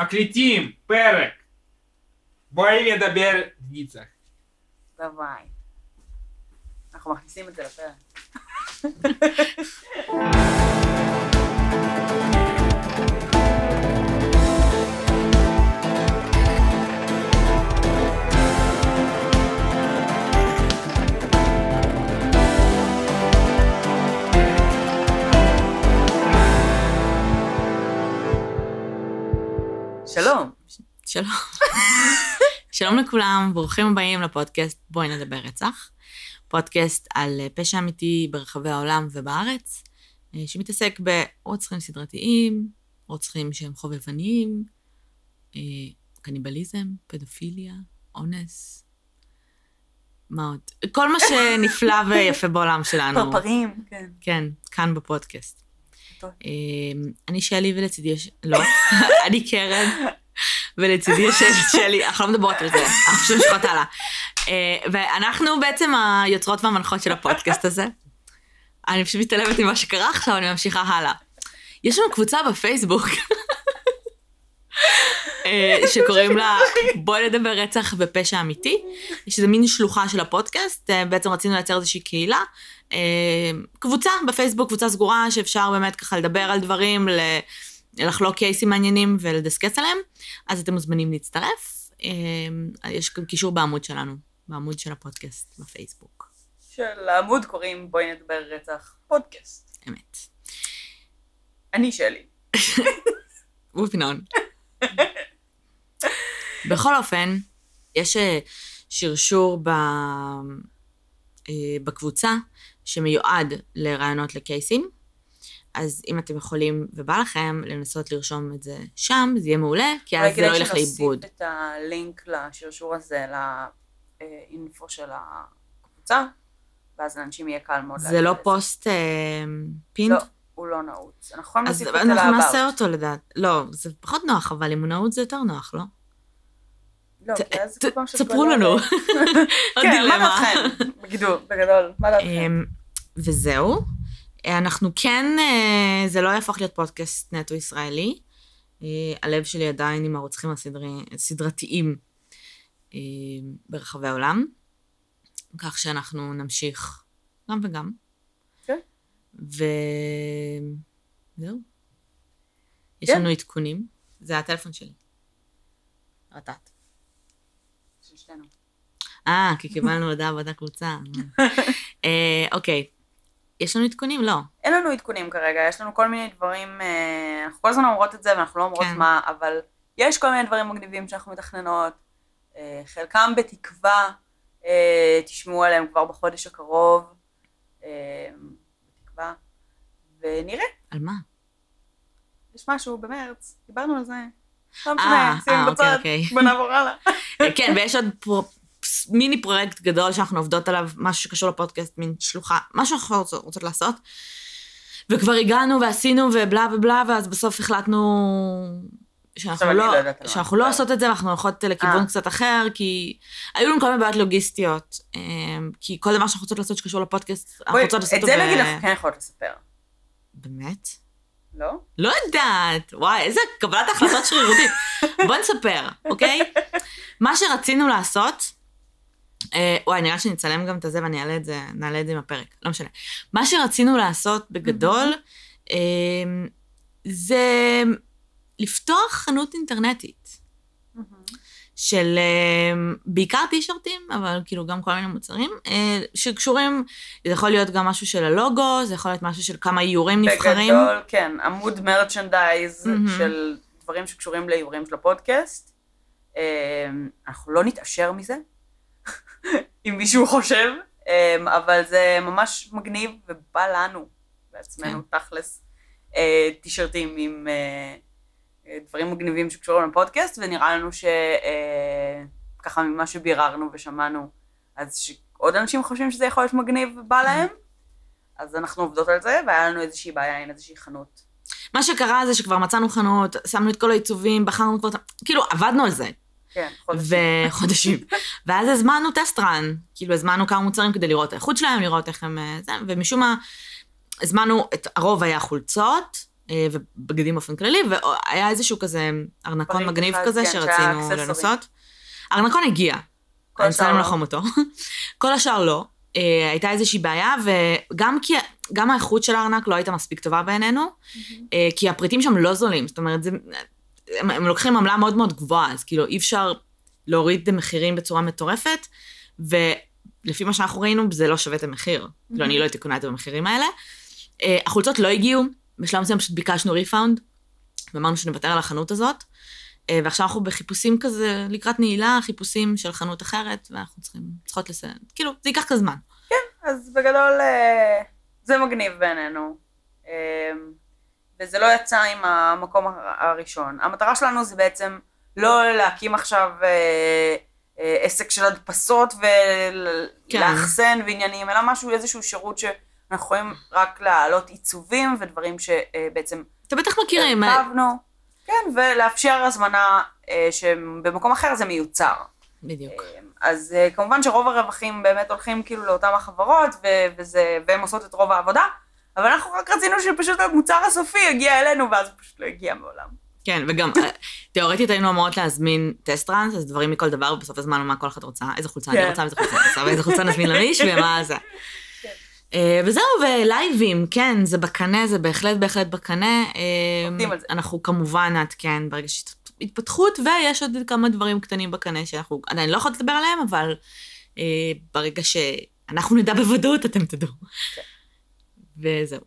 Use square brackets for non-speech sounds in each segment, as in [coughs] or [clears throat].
מקליטים פרק. בואי נדבר ניצח. ביי. אנחנו מכניסים את זה לפרק. שלום. שלום. שלום לכולם, ברוכים הבאים לפודקאסט בואי נדבר רצח. פודקאסט על אה, פשע אמיתי ברחבי העולם ובארץ, אה, שמתעסק ברוצחים סדרתיים, רוצחים שהם חובבניים, אה, קניבליזם, פדופיליה, אונס. מה עוד? כל מה שנפלא [laughs] ויפה בעולם שלנו. פרפרים, כן. כן, כאן בפודקאסט. אמ, אני שלי ולצידי יש... לא, [laughs] אני קרן, ולצידי יושבת שלי, אנחנו לא מדברות על זה, אנחנו פשוט ממשיכות הלאה. אה, ואנחנו בעצם היוצרות והמנחות של הפודקאסט הזה. אני פשוט מתעלמת ממה שקרה עכשיו, אני ממשיכה הלאה. יש לנו קבוצה בפייסבוק, [laughs] אה, שקוראים לה בואי נדבר רצח ופשע אמיתי, שזה מין שלוחה של הפודקאסט, אה, בעצם רצינו לייצר איזושהי קהילה. אה, קבוצה בפייסבוק, קבוצה סגורה, שאפשר באמת ככה לדבר על דברים, לחלוק קייסים מעניינים ולדסקס עליהם, אז אתם מוזמנים להצטרף. אה, יש גם קישור בעמוד שלנו, בעמוד של הפודקאסט בפייסבוק. של העמוד קוראים בואי נדבר רצח פודקאסט. אמת. אני שלי. [laughs] וופינון. בכל אופן, יש אה, שרשור ב... בקבוצה שמיועד לרעיונות לקייסים, אז אם אתם יכולים ובא לכם לנסות לרשום את זה שם, זה יהיה מעולה, כי אז זה לא ילך לאיבוד. אולי כדאי שנוסיף את הלינק לשרשור הזה לאינפו של הקבוצה, ואז לאנשים יהיה קל מאוד זה לא פוסט אה, פינט? לא, הוא לא נעוץ. אנחנו יכולים אז להוסיף את זה אנחנו נעשה לאבאוט. אותו לדעת. לא, זה פחות נוח, אבל אם הוא נעוץ זה יותר נוח, לא? לא, אז כל פעם שאת בונה- לנו. [laughs] עוד כן, מה דילמה. דעתכם? בגידול, בגדול, מה דעתכם? אמ, וזהו. אה, אנחנו כן, אה, זה לא יהפוך להיות פודקאסט נטו ישראלי. אה, הלב שלי עדיין עם הרוצחים הסדרתיים ברחבי העולם. כך שאנחנו נמשיך גם וגם. כן. וזהו. יש כן. לנו עדכונים. זה הטלפון שלי. רטט. אה, כי קיבלנו הודעה באותה קבוצה. [laughs] אה, אוקיי. יש לנו עדכונים? לא. אין לנו עדכונים כרגע, יש לנו כל מיני דברים, אה, אנחנו כל הזמן אומרות את זה ואנחנו לא אומרות כן. מה, אבל יש כל מיני דברים מגניבים שאנחנו מתכננות, אה, חלקם בתקווה, תשמעו עליהם כבר בחודש הקרוב, בתקווה, ונראה, על מה? יש משהו במרץ, דיברנו על זה, לא אה, משנה, אה, בצד, אוקיי, אוקיי. בוא נעבור הלאה. [laughs] כן, ויש עוד מיני פרויקט גדול שאנחנו עובדות עליו, משהו שקשור לפודקאסט, מין שלוחה, משהו שאנחנו רוצות, רוצות לעשות. וכבר הגענו ועשינו ובלה ובלה, ואז בסוף החלטנו שאנחנו לא, לא מה שאנחנו לא. עושות את זה, ואנחנו הולכות לכיוון אה. קצת אחר, כי היו לנו כל מיני בעיות לוגיסטיות. אה, כי כל דבר שאנחנו רוצות לעשות שקשור לפודקאסט, אנחנו רוצות לעשות את זה נגיד אנחנו כן יכולות לספר, באמת? לא? לא יודעת, וואי, איזה קבלת החלטות שרירותית. [laughs] בוא נספר, אוקיי? מה שרצינו לעשות, אה, וואי, נראה שנצלם גם את הזה ואני אעלה את זה, נעלה את זה עם הפרק, לא משנה. מה שרצינו לעשות בגדול, אה, זה לפתוח חנות אינטרנטית של אה, בעיקר טישרטים, אבל כאילו גם כל מיני מוצרים, אה, שקשורים, זה יכול להיות גם משהו של הלוגו, זה יכול להיות משהו של כמה איורים נבחרים. בגדול, כן, עמוד מרצ'נדייז מהמם. של דברים שקשורים לאיורים של הפודקאסט. אה, אנחנו לא נתעשר מזה, [laughs] אם מישהו חושב, אה, אבל זה ממש מגניב ובא לנו בעצמנו, תכלס, אה, טישרטים עם אה, אה, דברים מגניבים שקשורים לפודקאסט, ונראה לנו שככה ממה שביררנו ושמענו, אז שעוד אנשים חושבים שזה יכול להיות מגניב ובא להם, אז אנחנו עובדות על זה, והיה לנו איזושהי בעיה עם איזושהי חנות. מה שקרה זה שכבר מצאנו חנות, שמנו את כל העיצובים, בחרנו כבר, כאילו עבדנו על זה, כן, חודשים. וחודשים. [laughs] ואז הזמנו טסט רן, כאילו הזמנו כמה מוצרים כדי לראות את האיכות שלהם, לראות איך הם... אה, זה, ומשום מה, הזמנו, את הרוב היה חולצות, אה, ובגדים באופן כללי, והיה איזשהו כזה ארנקון מגניב כזה כן, שרצינו. לנסות. הארנקון הגיע, כל אני השאר אצטרך לא. לחום אותו. [laughs] כל השאר לא. אה, הייתה איזושהי בעיה, וגם כי, גם האיכות של הארנק לא הייתה מספיק טובה בעינינו, אה, כי הפריטים שם לא זולים, זאת אומרת, זה, הם, הם לוקחים עמלה מאוד מאוד גבוהה, אז כאילו אי אפשר להוריד את המחירים בצורה מטורפת, ולפי מה שאנחנו ראינו, זה לא שווה את המחיר. כאילו, אני לא הייתי קונה את זה במחירים האלה. אה, החולצות לא הגיעו, בשלב מסוים פשוט ביקשנו ריפאונד, ואמרנו שנוותר על החנות הזאת. אה, ועכשיו אנחנו בחיפושים כזה, לקראת נעילה, חיפושים של חנות אחרת, ואנחנו צריכים, צריכות לסיים, כאילו, זה ייקח קצת זמן. אז בגדול אה, זה מגניב בעינינו. אה, וזה לא יצא עם המקום הר- הראשון. המטרה שלנו זה בעצם לא להקים עכשיו אה, אה, עסק של הדפסות כן. ולאחסן ועניינים, אלא משהו, איזשהו שירות שאנחנו יכולים רק להעלות עיצובים ודברים שבעצם אתם בטח מכירים, אה, הרכבנו. כן, ולאפשר הזמנה אה, שבמקום אחר זה מיוצר. בדיוק. אז אה, כמובן שרוב הרווחים באמת הולכים כאילו לאותן החברות, וזה, והן עושות את רוב העבודה, אבל אנחנו רק רצינו שפשוט המוצר הסופי יגיע אלינו, ואז הוא פשוט לא הגיע מעולם. כן, וגם, אה, תיאורטית היינו אמורות להזמין טסט טראנס, אז דברים מכל דבר, ובסוף הזמן מה כל אחד רוצה, איזה חולצה אני כן. רוצה, ואיזה חולצה אני רוצה, ואיזה חולצה נזמין למיש, [laughs] ומה זה. כן. אה, וזהו, ולייבים, כן, זה בקנה, זה בהחלט בהחלט בקנה. אה, עובדים על זה. אנחנו כמובן נעדכן ברגע שיש התפתחות, ויש עוד כמה דברים קטנים בקנה שאנחנו עדיין לא יכולות לדבר עליהם, אבל ברגע שאנחנו נדע בוודאות, אתם תדעו. וזהו.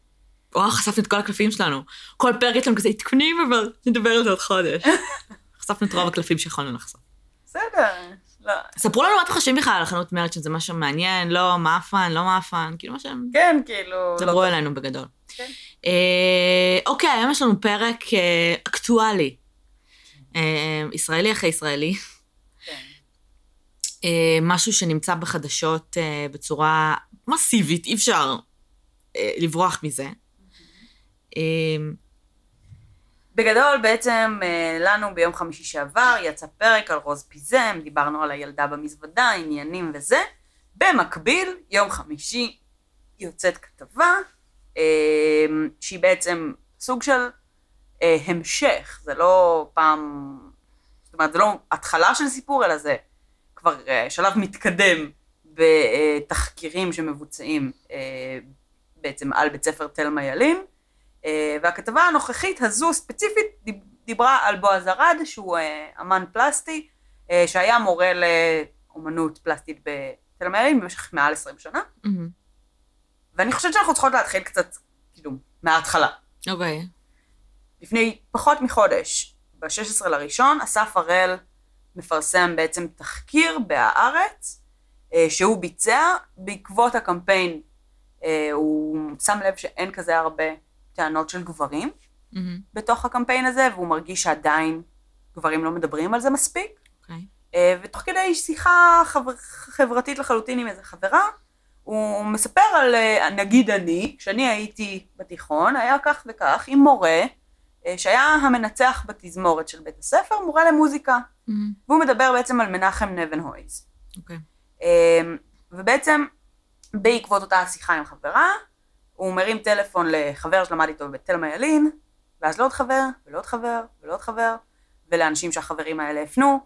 וואו, חשפנו את כל הקלפים שלנו. כל פרק יש לנו כזה עדכונים, אבל נדבר על זה עוד חודש. [laughs] חשפנו את רוב הקלפים שיכולנו לחשוף. בסדר. לא. ספרו לנו מה אתם חושבים בכלל על החנות מרצ' זה משהו מעניין, לא, מאפן, לא מאפן, כאילו מה שהם... כן, כאילו... דברו לא אלינו בגדול. כן. אה, אוקיי, היום יש לנו פרק אה, אקטואלי. אה, ישראלי אחרי ישראלי. כן. אה, משהו שנמצא בחדשות אה, בצורה מסיבית, אי אפשר לברוח מזה. אה, בגדול, בעצם אה, לנו ביום חמישי שעבר יצא פרק על רוז פיזם, דיברנו על הילדה במזוודה, עניינים וזה. במקביל, יום חמישי יוצאת כתבה, אה, שהיא בעצם סוג של אה, המשך, זה לא פעם, זאת אומרת, זה לא התחלה של סיפור, אלא זה כבר אה, שלב מתקדם בתחקירים שמבוצעים אה, בעצם על בית ספר תלמה ילין. אה, והכתבה הנוכחית הזו ספציפית דיב- דיברה על בועז ארד, שהוא אה, אמן פלסטי, אה, שהיה מורה לאומנות פלסטית בתל ילין במשך מעל 20 שנה, מהמם. ואני חושבת שאנחנו צריכות להתחיל קצת, כאילו, מההתחלה. אוקיי. לפני פחות מחודש, ב-16 לראשון, אסף הראל מפרסם בעצם תחקיר בהארץ, שהוא ביצע בעקבות הקמפיין. אה, הוא שם לב שאין כזה הרבה טענות של גברים מהמם. בתוך הקמפיין הזה, והוא מרגיש שעדיין גברים לא מדברים על זה מספיק. אוקיי. אה, ותוך כדי שיחה חבר, חברתית לחלוטין עם איזה חברה, הוא מספר על, אה, נגיד אני, כשאני הייתי בתיכון, היה כך וכך עם מורה, שהיה המנצח בתזמורת של בית הספר, מורה למוזיקה. מהמם. והוא מדבר בעצם על מנחם נבנהויז. אוקיי. אמ, ובעצם בעקבות אותה שיחה עם חברה, הוא מרים טלפון לחבר שלמד איתו בתלמה ילין, ואז לעוד חבר, ולעוד חבר, ולעוד חבר, ולאנשים שהחברים האלה הפנו,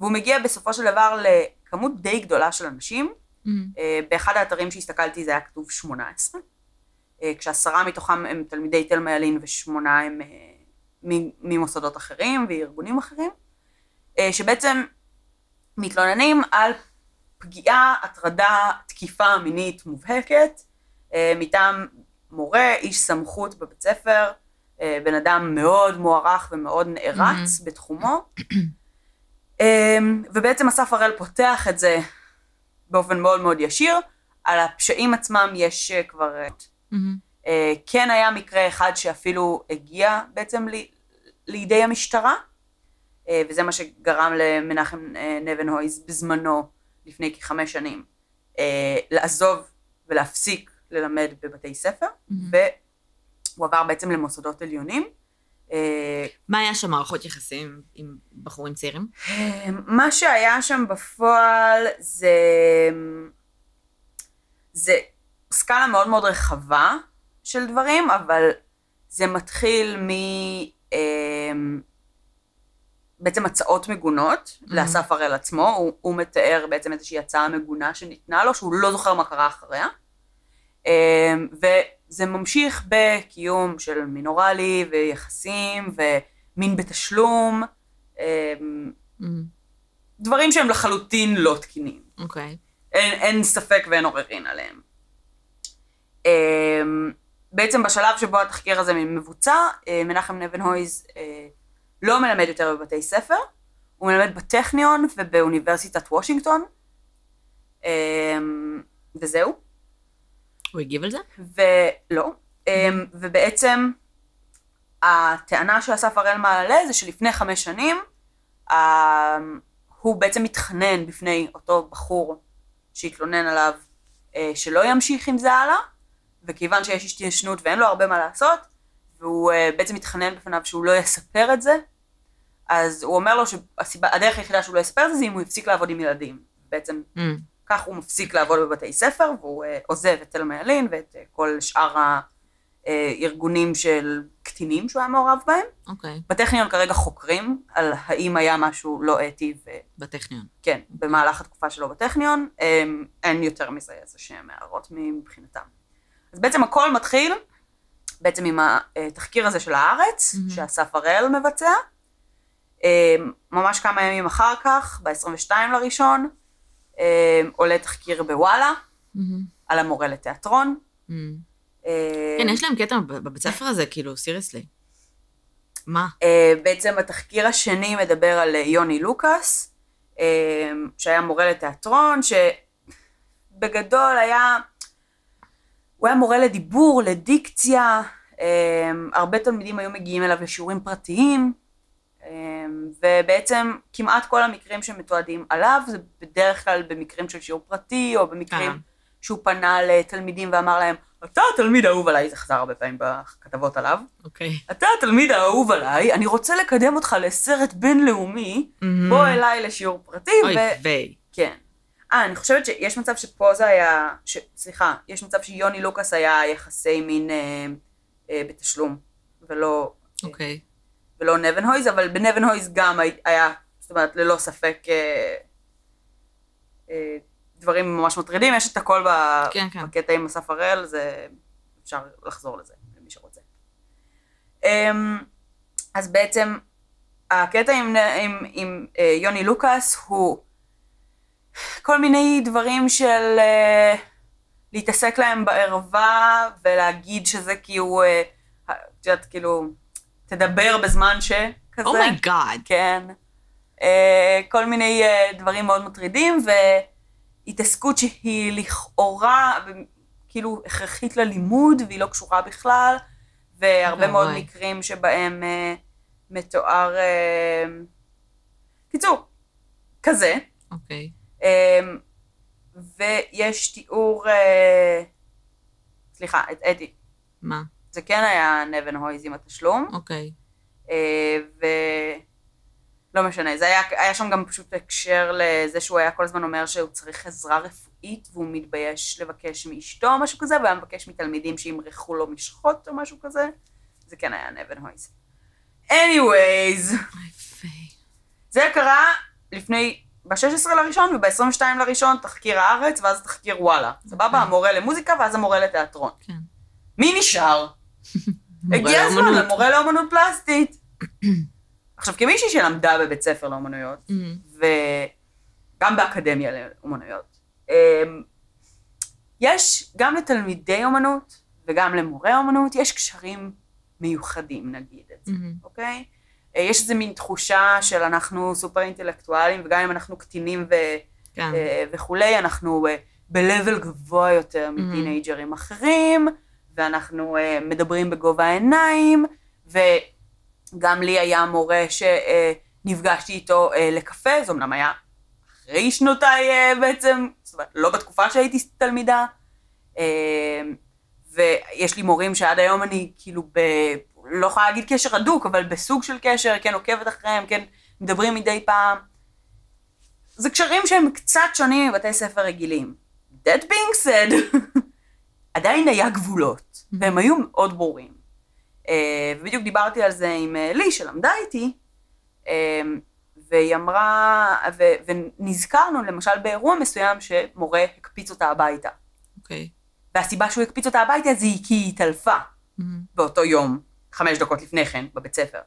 והוא מגיע בסופו של דבר לכמות די גדולה של אנשים. אה, באחד האתרים שהסתכלתי זה היה כתוב 18, אה, כשעשרה מתוכם הם תלמידי תלמה ילין ושמונה הם אה, ממוסדות אחרים וארגונים אחרים, שבעצם מתלוננים על פגיעה, הטרדה, תקיפה מינית מובהקת אה, מטעם מורה, איש סמכות בבית ספר, אה, בן אדם מאוד מוערך ומאוד נערץ בתחומו. אה, ובעצם אסף הראל פותח את זה באופן מאוד מאוד ישיר. על הפשעים עצמם יש כבר... אה, כן היה מקרה אחד שאפילו הגיע בעצם לי, לידי המשטרה, וזה מה שגרם למנחם נבנהויז בזמנו, לפני כחמש שנים, אה, לעזוב ולהפסיק ללמד בבתי ספר, מהמם. והוא עבר בעצם למוסדות עליונים. אה, מה היה שם מערכות יחסים עם בחורים צעירים? מה שהיה שם בפועל זה, זה סקאלה מאוד מאוד רחבה של דברים, אבל זה מתחיל מ... אמ, בעצם הצעות מגונות לאסף הראל עצמו, הוא, הוא מתאר בעצם איזושהי הצעה מגונה שניתנה לו, שהוא לא זוכר מה קרה אחריה. אמ, וזה ממשיך בקיום של מינורלי ויחסים ומין בתשלום, אמ, אמ, דברים שהם לחלוטין לא תקינים. אוקיי. אין, אין ספק ואין עוררין עליהם. אמ, בעצם בשלב שבו התחקיר הזה מבוצע, אה, מנחם נבנהויז אה, לא מלמד יותר בבתי ספר, הוא מלמד בטכניון ובאוניברסיטת וושינגטון, אמ, וזהו. הוא הגיב על זה? ולא. אמ, ובעצם הטענה שאסף הראל מעלה זה שלפני חמש שנים אמ, הוא בעצם מתחנן בפני אותו בחור שהתלונן עליו אה, שלא ימשיך עם זה הלאה, וכיוון שיש התיישנות ואין לו הרבה מה לעשות, והוא אה, בעצם מתחנן בפניו שהוא לא יספר את זה, אז הוא אומר לו שהדרך היחידה שהוא לא יספר את זה זה אם הוא יפסיק לעבוד עם ילדים. בעצם אמ, כך הוא מפסיק לעבוד בבתי ספר, והוא אה, עוזב את תלמה ילין ואת אה, כל שאר הארגונים של קטינים שהוא היה מעורב בהם. אוקיי. בטכניון כרגע חוקרים על האם היה משהו לא אתי, בטכניון. וכן, במהלך התקופה שלו בטכניון, אמ, אין יותר מזה איזה שהם הערות מבחינתם. אז בעצם הכל מתחיל בעצם עם התחקיר הזה של הארץ, מהמם. שאסף הראל מבצע. אמ, ממש כמה ימים אחר כך, ב-22 לראשון, אמ, עולה תחקיר בוואלה אמ, על המורה לתיאטרון. אמ, כן, יש להם קטע בבית ספר הזה, כאילו, סיריוסלי. מה? בעצם התחקיר השני מדבר על אה, יוני לוקאס, שהיה מורה לתיאטרון, שבגדול היה, הוא היה מורה לדיבור, לדיקציה, אה, הרבה תלמידים היו מגיעים אליו לשיעורים פרטיים, אה, ובעצם כמעט כל המקרים שמתועדים עליו זה בדרך כלל במקרים של שיעור פרטי, או במקרים אה. שהוא פנה לתלמידים ואמר להם, אתה התלמיד האהוב עליי, זה חזר הרבה פעמים בכתבות עליו. אוקיי. אתה התלמיד האהוב עליי, אני רוצה לקדם אותך לסרט בינלאומי, אמ, בוא אליי לשיעור פרטי, אוי ו... ויי. כן. אה, אני חושבת שיש מצב שפה זה היה... ש... סליחה, יש מצב שיוני לוקאס היה יחסי מין אה, אה, בתשלום, ולא, אוקיי. ולא נבנהויז, אבל בנבנהויז גם הי- היה, זאת אומרת, ללא ספק אה, אה, דברים ממש מטרידים, יש את הכל ב... כן, כן. בקטע עם אסף הראל, זה... אפשר לחזור לזה, למי שרוצה. אמ, אז בעצם, הקטע עם, עם, עם אה, יוני לוקאס הוא כל מיני דברים של אה, להתעסק להם בערווה ולהגיד שזה כי הוא, אה, את יודעת, כאילו, תדבר בזמן שכזה. oh my God. כן. אה, כל מיני אה, דברים מאוד מטרידים, והתעסקות שהיא לכאורה, כאילו, הכרחית ללימוד, והיא לא קשורה בכלל, והרבה אוי, מאוד וואי. מקרים שבהם אה, מתואר... אה, קיצור, כזה. אוקיי. אה, ויש תיאור... אה, סליחה, את אדי. מה? זה כן היה נבן הויז עם התשלום. אוקיי. אה, ו... לא משנה, זה היה, היה שם גם פשוט הקשר לזה שהוא היה כל הזמן אומר שהוא צריך עזרה רפואית והוא מתבייש לבקש מאשתו או משהו כזה, והוא היה מבקש מתלמידים שימרחו לו משחות או משהו כזה. זה כן היה נבן הויז. anyways, אוי ויי. זה קרה לפני, ב-16 לראשון וב-22 לראשון תחקיר הארץ ואז תחקיר וואלה. סבבה? המורה למוזיקה ואז המורה לתיאטרון. כן. מי נשאר? [laughs] הגיע הזמן. למורה לאמנות פלסטית. [clears throat] עכשיו, כמישהי שלמדה בבית ספר לאמנויות, אמ, וגם באקדמיה לאמנויות, אמ, יש גם לתלמידי אומנות וגם למורי אומנות, יש קשרים מיוחדים, נגיד את זה, אמ, אוקיי? אה, יש איזה מין תחושה של אנחנו סופר אינטלקטואלים, וגם אם אנחנו קטינים ו... כן. אה, וכולי, אנחנו אה, ב-level גבוה יותר מטינג'רים אחרים, ואנחנו מדברים בגובה העיניים, וגם לי היה מורה שנפגשתי איתו לקפה, זה אמנם היה אחרי שנותיי בעצם, זאת אומרת, לא בתקופה שהייתי תלמידה, ויש לי מורים שעד היום אני כאילו ב... לא יכולה להגיד קשר הדוק, אבל בסוג של קשר, כן עוקבת אחריהם, כן מדברים מדי פעם. זה קשרים שהם קצת שונים מבתי ספר רגילים. That being said, [laughs] עדיין היה גבולות, והם היו מאוד ברורים. אה, ובדיוק דיברתי על זה עם אה, לי, שלמדה איתי, אה, והיא אמרה, ו, ונזכרנו למשל באירוע מסוים שמורה הקפיץ אותה הביתה. אוקיי. והסיבה שהוא הקפיץ אותה הביתה זה כי היא התעלפה באותו יום, חמש דקות לפני כן, בבית ספר.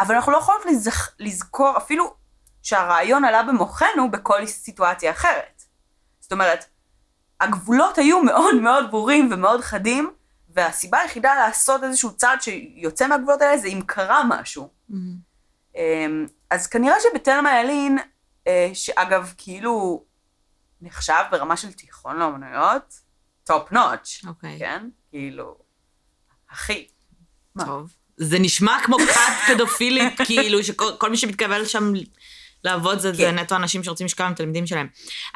אבל אנחנו לא יכולות לזכ... לזכור אפילו שהרעיון עלה במוחנו בכל סיטואציה אחרת. זאת אומרת, הגבולות היו מאוד מאוד ברורים ומאוד חדים, והסיבה היחידה לעשות איזשהו צעד שיוצא מהגבולות האלה זה אם קרה משהו. אמ, אז כנראה שבתלמה ילין, אה, שאגב, כאילו, נחשב ברמה של תיכון לאומנויות, top notch, אוקיי. כן? כאילו, הכי. מה? טוב. זה נשמע כמו כת [laughs] פדופילית, כאילו, שכל כל מי שמתקבל שם לעבוד זה, זה כן. נטו אנשים שרוצים לשכב עם תלמידים שלהם.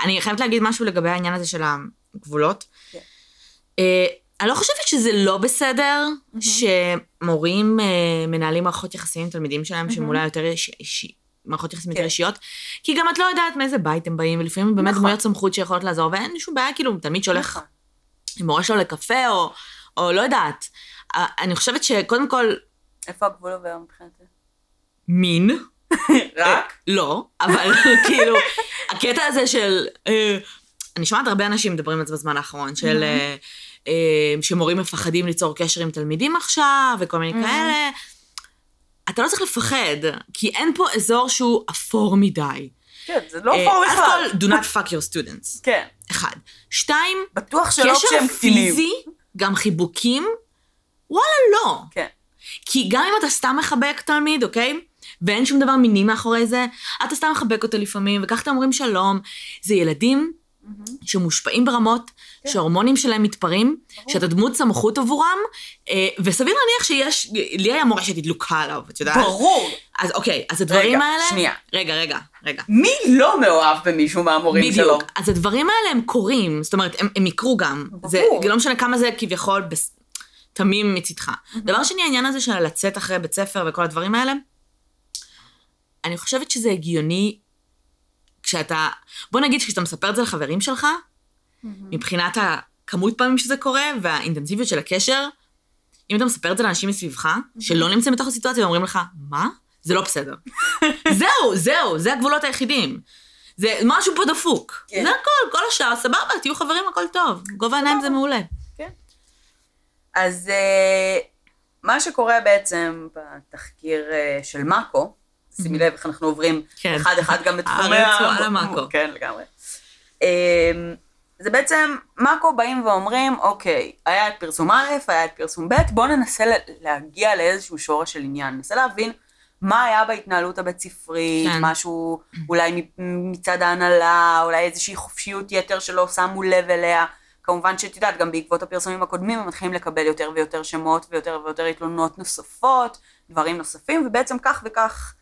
אני חייבת להגיד משהו לגבי העניין הזה של הגבולות. כן. אה, אני לא חושבת שזה לא בסדר שמורים אה, מנהלים מערכות יחסים עם תלמידים שלהם, שהם אולי יותר איש, אישי, מערכות יחסים יותר כן. אישיות, כי גם את לא יודעת מאיזה בית הם באים, ולפעמים באמת נכון. דמויות סמכות שיכולות לעזור, ואין שום בעיה, כאילו, תלמיד שהולך נכון. עם מורה שלו לקפה, או, או לא יודעת. אה, אני חושבת שקודם כל, איפה הגבול עובר מבחינתי? מין. [laughs] רק? לא, אבל [laughs] כאילו, הקטע הזה של... אה, אני שומעת הרבה אנשים מדברים על זה בזמן האחרון, של... אה, אה, שמורים מפחדים ליצור קשר עם תלמידים עכשיו, וכל מיני כאלה. אתה לא צריך לפחד, כי אין פה אזור שהוא אפור מדי. כן, זה לא אה, פור אז בכלל. כל, do not fuck your students. כן. אחד. שתיים, בטוח שלא קשר כשהם קטינים. פיזי, גם חיבוקים, וואלה לא. כן. כי גם אם אתה סתם מחבק תלמיד, אוקיי? ואין שום דבר מיני מאחורי זה, אתה סתם מחבק אותו לפעמים, וכך אתם אומרים שלום. זה ילדים שמושפעים ברמות שההורמונים שלהם מתפרעים, שאתה דמות סמכות עבורם, אה, וסביר להניח שיש, לי היה מורה שתדלוקה עליו, את יודעת? ברור. אז אוקיי, אז הדברים רגע, האלה... שנייה. רגע, רגע, רגע. מי לא מאוהב במישהו מהמורים שלו? בדיוק. אז הדברים האלה הם קורים, זאת אומרת, הם, הם יקרו גם. ברור. זה לא משנה כמה זה כביכול בס... תמים מצידך. דבר שני, העניין הזה של לצאת אחרי בית ספר וכל הדברים האלה, אני חושבת שזה הגיוני כשאתה, בוא נגיד שכשאתה מספר את זה לחברים שלך, מבחינת הכמות פעמים שזה קורה והאינטנסיביות של הקשר, אם אתה מספר את זה לאנשים מסביבך, שלא נמצאים בתוך הסיטואציה ואומרים לך, מה? זה לא בסדר. [laughs] זהו, זהו, זה הגבולות היחידים. זה משהו פה דפוק. כן. זה הכל, כל השאר, סבבה, תהיו חברים, הכל טוב. גובה העיניים זה מעולה. אז אה, מה שקורה בעצם בתחקיר אה, של מאקו, שימי לב איך אנחנו עוברים כן. אחד-אחד גם [laughs] בתחומי על המאקו. כן, לגמרי. אה, זה בעצם, מאקו באים ואומרים, אוקיי, היה את פרסום א', היה את פרסום ב', בואו ננסה להגיע לאיזשהו שורש של עניין, ננסה להבין מה היה בהתנהלות הבית ספרית, כן. משהו אולי מצד ההנהלה, אולי איזושהי חופשיות יתר שלא שמו לב אליה. כמובן שאת יודעת, גם בעקבות הפרסומים הקודמים הם מתחילים לקבל יותר ויותר שמות ויותר ויותר התלונות נוספות, דברים נוספים, ובעצם כך וכך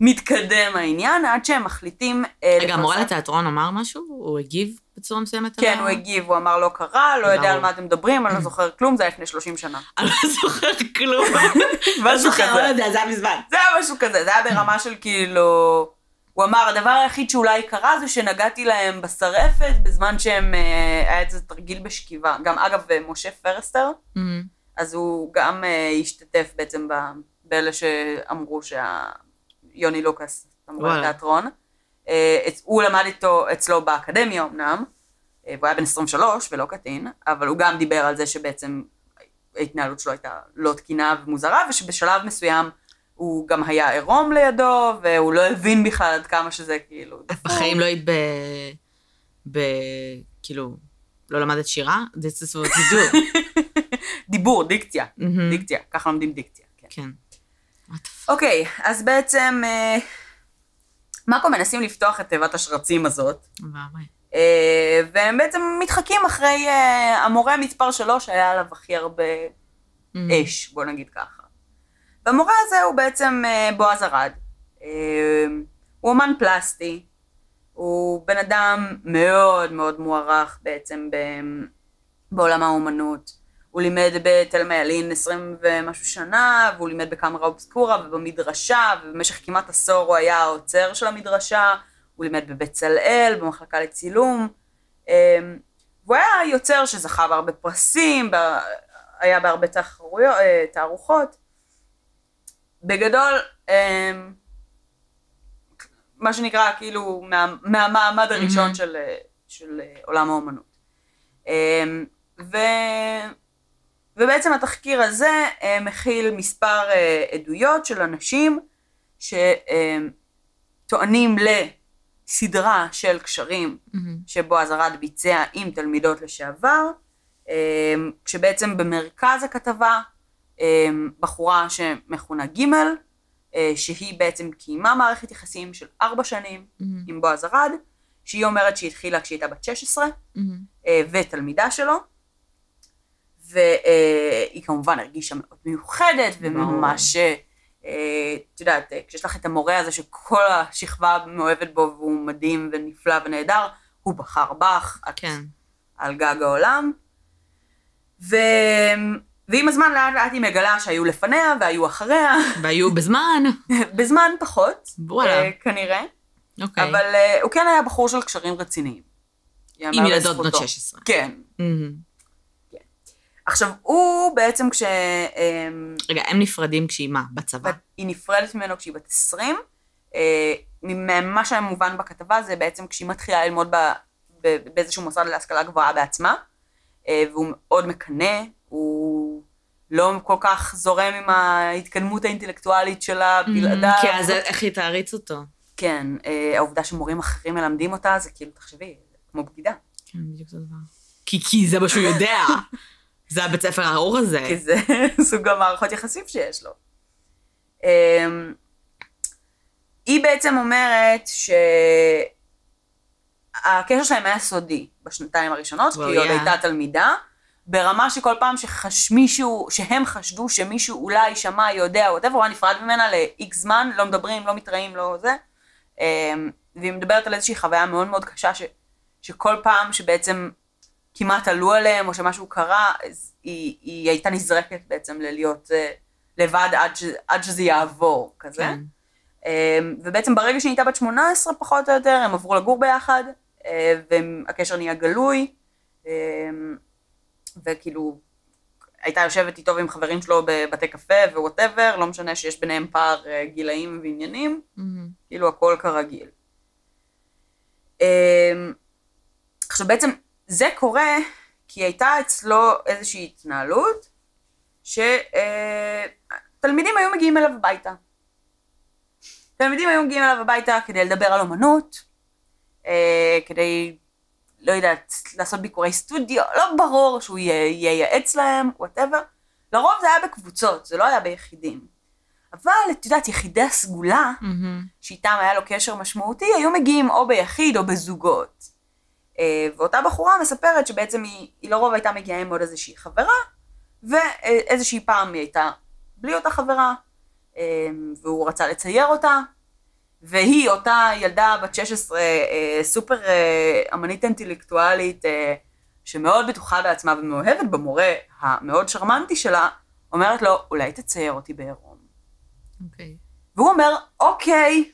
מתקדם העניין, עד שהם מחליטים... אה, רגע, המורה לתיאטרון אמר משהו? הוא הגיב בצורה מסוימת? כן, הוא הגיב, הוא אמר לא קרה, לא יודע. על מה אתם מדברים, אני לא זוכר כלום, זה היה לפני 30 שנה. [laughs] אני לא זוכר כלום. [laughs] משהו לא כזה. יודע, זה היה מזמן. זה היה משהו כזה, זה היה ברמה של כאילו... הוא אמר, הדבר היחיד שאולי קרה זה שנגעתי להם בשרעפת בזמן שהם... אה, היה איזה תרגיל בשכיבה. גם, אגב, אה, משה פרסטר, מהמם. אז הוא גם אה, השתתף בעצם באלה שאמרו שיוני לוקאס, אמרו. אה, אצ- הוא למד איתו אצלו באקדמיה אמנם, והוא היה בן 23 ולא קטין, אבל הוא גם דיבר על זה שבעצם ההתנהלות שלו הייתה לא תקינה ומוזרה, ושבשלב מסוים הוא גם היה עירום לידו, והוא לא הבין בכלל עד כמה שזה כאילו את בחיים לא היית ב... ב... כאילו, לא למדת שירה? This is what you do. [laughs] דיבור, דיקציה, מהמם. דיקציה, ככה לומדים דיקציה. כן. כן. אוקיי, אז בעצם אה, מאקו מנסים לפתוח את תיבת השרצים הזאת. אה, והם בעצם מתחקים אחרי אה, המורה מספר שלוש, היה עליו הכי הרבה. אש, בוא נגיד ככה. והמורה הזה הוא בעצם אה, בועז ארד. אה, הוא אומן פלסטי, הוא בן אדם מאוד מאוד מוערך בעצם ב- בעולם האומנות. הוא לימד בתלמה ילין 20 ומשהו שנה, והוא לימד בקאמרה אובסקורה ובמדרשה, ובמשך כמעט עשור הוא היה העוצר של המדרשה, הוא לימד בבצלאל, במחלקה לצילום. אה, והוא היה יוצר שזכה בהרבה פרסים, היה בהרבה תחרויות, תערוכות, בגדול, אמ, מה שנקרא, כאילו, מה, מהמעמד הראשון מהמם. של, אה, של אה, עולם האומנות. אמ, ו... ובעצם התחקיר הזה אה, מכיל מספר עדויות של אנשים שטוענים לסדרה של קשרים מהמם. שבועז ארד ביצע עם תלמידות לשעבר, אה, כשבעצם במרכז הכתבה בחורה שמכונה ג', אה, שהיא בעצם קיימה מערכת יחסים של ארבע שנים מהמם. עם בועז ארד, שהיא אומרת שהיא התחילה כשהיא הייתה בת 16, מהמם. אה, ותלמידה שלו, והיא כמובן הרגישה מאוד מיוחדת, וממש, אה, אה, את יודעת, אה, כשיש לך את המורה הזה שכל השכבה מאוהבת בו, והוא מדהים ונפלא ונהדר, הוא בחר בך, את כן. על גג העולם. ו... ועם הזמן לאט לאט היא מגלה שהיו לפניה והיו אחריה, והיו בזמן. [laughs] בזמן פחות, וואלה. אה, כנראה, אוקיי. אבל אה, הוא כן היה בחור של קשרים רציניים. עם ילדות. בנות 16. כן. מהמם. עכשיו, הוא בעצם כש... אמ, רגע, הם נפרדים כשהיא מה? בצבא? היא נפרדת ממנו כשהיא בת 20. אה, ממה שהיה מובן בכתבה זה בעצם כשהיא מתחילה ללמוד ב- באיזשהו מוסד להשכלה גבוהה בעצמה, והוא מאוד מקנא, הוא לא כל כך זורם עם ההתקדמות האינטלקטואלית שלה בלעדיו. כי אז איך היא תעריץ אותו? כן, אה, העובדה שמורים אחרים מלמדים אותה, זה כאילו, תחשבי, זה כמו בגידה. כן, בדיוק אותו דבר. כי, כי זה מה שהוא יודע. [laughs] זה הבית ספר הארור הזה. כי זה [laughs] סוג המערכות יחסים שיש לו. אמ, היא בעצם אומרת שהקשר שלהם היה סודי בשנתיים הראשונות, כי היא עוד. הייתה תלמידה, ברמה שכל פעם שחש מישהו, שהם חשדו שמישהו אולי שמע, יודע, ווטאבר, הוא היה נפרד ממנה ל-X זמן, לא מדברים, לא מתראים, לא זה. אמ, והיא מדברת על איזושהי חוויה מאוד מאוד קשה, ש, שכל פעם שבעצם כמעט עלו עליהם, או שמשהו קרה, אז היא, היא הייתה נזרקת בעצם ללהיות אה, לבד עד, ש, עד שזה יעבור, כזה. כן. אמ, ובעצם ברגע שהיא הייתה בת 18 פחות או יותר, הם עברו לגור ביחד, אה, והקשר נהיה גלוי, אמ, וכאילו, הייתה יושבת איתו ועם חברים שלו בבתי קפה ווואטאבר, לא משנה שיש ביניהם פער אה, גילאים ועניינים, מהמם. כאילו הכל כרגיל. אמ, עכשיו בעצם זה קורה כי הייתה אצלו איזושהי התנהלות שתלמידים היו מגיעים אליו הביתה. תלמידים היו מגיעים אליו הביתה כדי לדבר על אומנות, אה, כדי, לא יודעת, לעשות ביקורי סטודיו, לא ברור שהוא ייעץ להם, וואטאבר. לרוב זה היה בקבוצות, זה לא היה ביחידים. אבל את יודעת, יחידי הסגולה, מהמם. שאיתם היה לו קשר משמעותי, היו מגיעים או ביחיד או בזוגות. אה, ואותה בחורה מספרת שבעצם היא, היא לרוב הייתה מגיעה עם עוד איזושהי חברה, ואיזושהי פעם היא הייתה בלי אותה חברה, אה, והוא רצה לצייר אותה, והיא, אותה ילדה בת 16, אה, סופר אה, אמנית אינטלקטואלית, אה, שמאוד בטוחה בעצמה ומאוהבת במורה המאוד שרמנטי שלה, אומרת לו, אולי תצייר אותי בעירום. אוקיי. והוא אומר, אוקיי,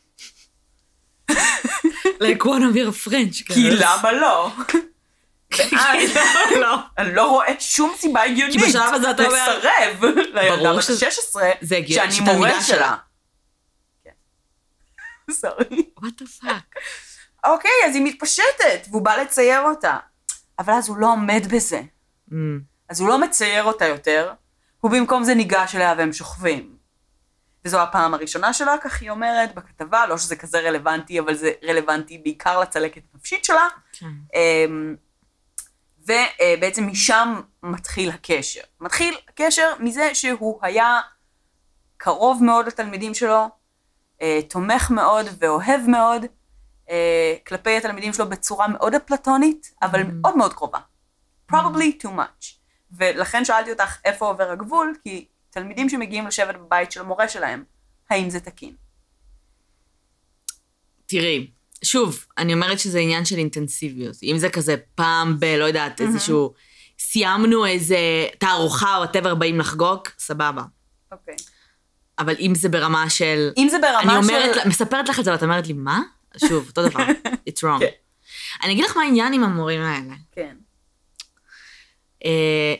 like one of your French כי. למה לא? [laughs] לא. אני לא רואה שום סיבה הגיונית לסרב לילדה בת שזה- 16 זה הגיוני, שאני מורה שלה. סורי. what the fuck. אוקיי, אז היא מתפשטת, והוא בא לצייר אותה. אבל אז הוא לא עומד בזה. מהמם. אז הוא לא מצייר אותה יותר, הוא במקום זה ניגש אליה והם שוכבים. וזו הפעם הראשונה שלה, כך היא אומרת בכתבה, לא שזה כזה רלוונטי, אבל זה רלוונטי בעיקר לצלקת הנפשית שלה. כן. אמ, ובעצם משם מתחיל הקשר. מתחיל הקשר מזה שהוא היה קרוב מאוד לתלמידים שלו, תומך מאוד ואוהב מאוד אה, כלפי התלמידים שלו בצורה מאוד אפלטונית, אבל Mm. מאוד מאוד קרובה. probably too much. ולכן שאלתי אותך איפה עובר הגבול, כי תלמידים שמגיעים לשבת בבית של המורה שלהם, האם זה תקין? תראי, שוב, אני אומרת שזה עניין של אינטנסיביות. אם זה כזה פעם ב... לא יודעת, איזשהו... סיימנו איזה תערוכה או whatever באים לחגוג, סבבה. אוקיי. אבל אם זה ברמה של... אם זה ברמה אני אומרת, של... מספרת לך את זה ואת אומרת לי, מה? שוב, אותו דבר, [laughs] it's wrong. כן. אני אגיד לך מה העניין עם המורים האלה. כן. אה,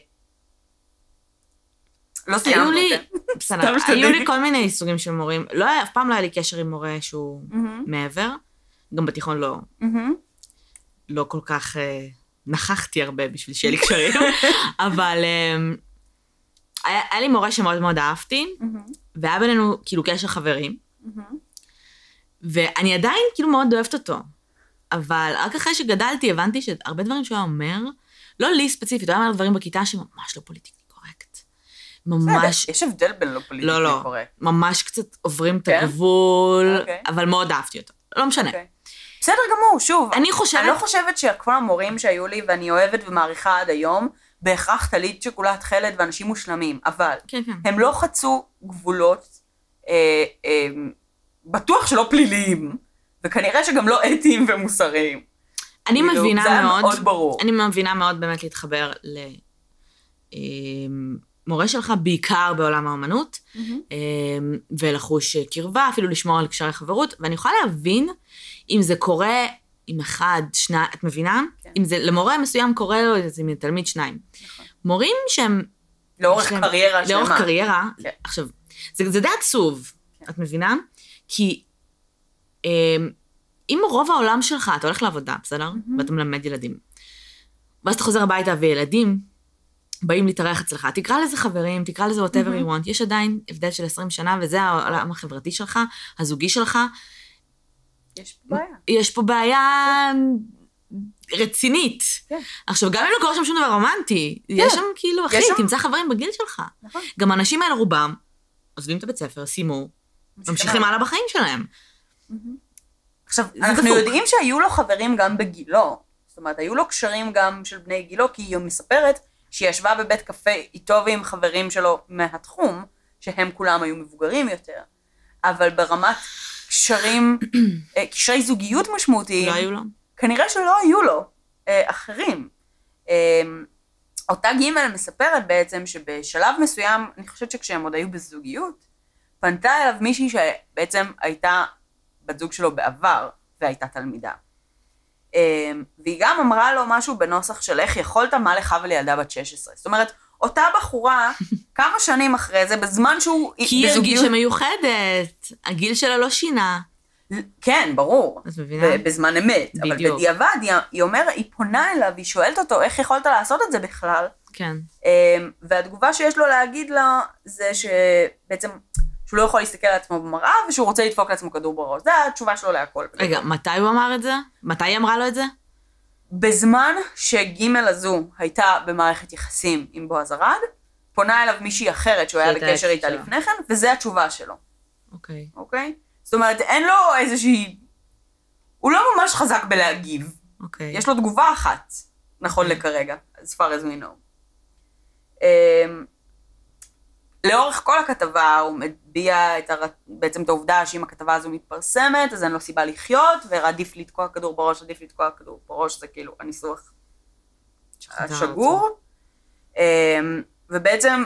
לא סיימנו, לי. [laughs] בסדר. היו לי כל מיני סוגים של מורים. לא היה, אף פעם לא היה לי קשר עם מורה שהוא מעבר. גם בתיכון לא. לא כל כך אה, נכחתי הרבה בשביל שיהיה לי קשרים, [laughs] אבל אה, היה, היה לי מורה שמאוד מאוד אהבתי, מהמם, והיה בינינו כאילו קשר חברים, מהמם. ואני עדיין כאילו מאוד אוהבת אותו. אבל רק אחרי שגדלתי הבנתי שהרבה דברים שהוא היה אומר, לא לי ספציפית, הוא היה אומר דברים בכיתה שממש לא politically correct. ממש, יש הבדל בין לא politically לא, לא, correct. ממש קצת עוברים את כן? הגבול, אוקיי. אבל מאוד אהבתי אותו. לא משנה. אוקיי. בסדר גמור, שוב. אני חושבת- אני לא חושבת שכל המורים שהיו לי, ואני אוהבת ומעריכה עד היום, בהכרח טלית שכולה תכלת ואנשים מושלמים, אבל כן, כן. הם לא חצו גבולות, אה, אה, בטוח שלא פליליים, וכנראה שגם לא אתיים ומוסריים. אני כאילו, מבינה זה מאוד, מאוד ברור. אני מבינה מאוד באמת להתחבר למורה שלך, בעיקר בעולם האומנות, אמ, ולחוש קרבה, אפילו לשמור על קשרי חברות, ואני יכולה להבין אם זה קורה עם אחד, שניים, את מבינה? כן. אם זה למורה מסוים קורה לו איזה מין תלמיד שניים. נכון. מורים שהם... לאורך יש להם- קריירה שלמה. לאורך קריירה. כן. עכשיו, זה, זה די עצוב, כן. את מבינה? כי אמ, אם רוב העולם שלך, אתה הולך לעבודה, בסדר? ואתה מלמד ילדים. ואז אתה חוזר הביתה וילדים באים להתארח אצלך, תקרא לזה חברים, תקרא לזה whatever you want, יש עדיין הבדל של 20 שנה, וזה העולם החברתי שלך, הזוגי שלך. יש בעיה. יש פה בעיה רצינית. כן. עכשיו, גם אם לא קורה שם שום דבר רומנטי, יש שם כאילו, אחי, שם- תמצא חברים בגיל שלך. נכון. גם האנשים האלה רובם עוזבים את הבית ספר, סיימו, ממשיכים הלאה בחיים שלהם. עכשיו, אנחנו דפוק. יודעים שהיו לו חברים גם בגילו. זאת אומרת, היו לו קשרים גם של בני גילו, כי היא מספרת שהיא ישבה בבית קפה איתו ועם חברים שלו מהתחום, שהם כולם היו מבוגרים יותר. אבל ברמת קשרים, אה, קשרי זוגיות משמעותיים, לא היו לו? כנראה שלא היו לו אה, אחרים. אה, אותה ג' מספרת בעצם שבשלב מסוים, אני חושבת שכשהם עוד היו בזוגיות, פנתה אליו מישהי שבעצם הייתה בת זוג שלו בעבר, והייתה תלמידה. והיא גם אמרה לו משהו בנוסח של איך יכולת, מה לך ולילדה בת 16. זאת אומרת, אותה בחורה, [laughs] כמה שנים אחרי זה, בזמן שהוא כי היא. הרגישה מיוחדת, הגיל שלה לא שינה. כן, ברור. את מבינה? בזמן אמת. אבל בדיוק. בדיעבד, היא, היא אומרת, היא פונה אליו, היא שואלת אותו, איך יכולת לעשות את זה בכלל? כן. אמ, והתגובה שיש לו להגיד לה, זה שבעצם, שהוא לא יכול להסתכל על עצמו במראה, ושהוא רוצה לדפוק לעצמו כדור בראש. זו התשובה שלו להכל. רגע, מתי הוא אמר את זה? מתי היא אמרה לו את זה? בזמן שג' הזו הייתה במערכת יחסים עם בועז ארד, פונה אליו מישהי אחרת שהוא היה בקשר איתה. לפני כן, וזו התשובה שלו, אוקיי. אוקיי? זאת אומרת, אין לו איזושהי... הוא לא ממש חזק בלהגיב. אוקיי. יש לו תגובה אחת, נכון לכרגע, as far as we know. Um, לאורך כל הכתבה הוא מביע את הר... בעצם את העובדה שאם הכתבה הזו מתפרסמת, אז אין לו סיבה לחיות, ועדיף לתקוע כדור בראש, עדיף לתקוע כדור בראש, זה כאילו הניסוח השגור. Um, ובעצם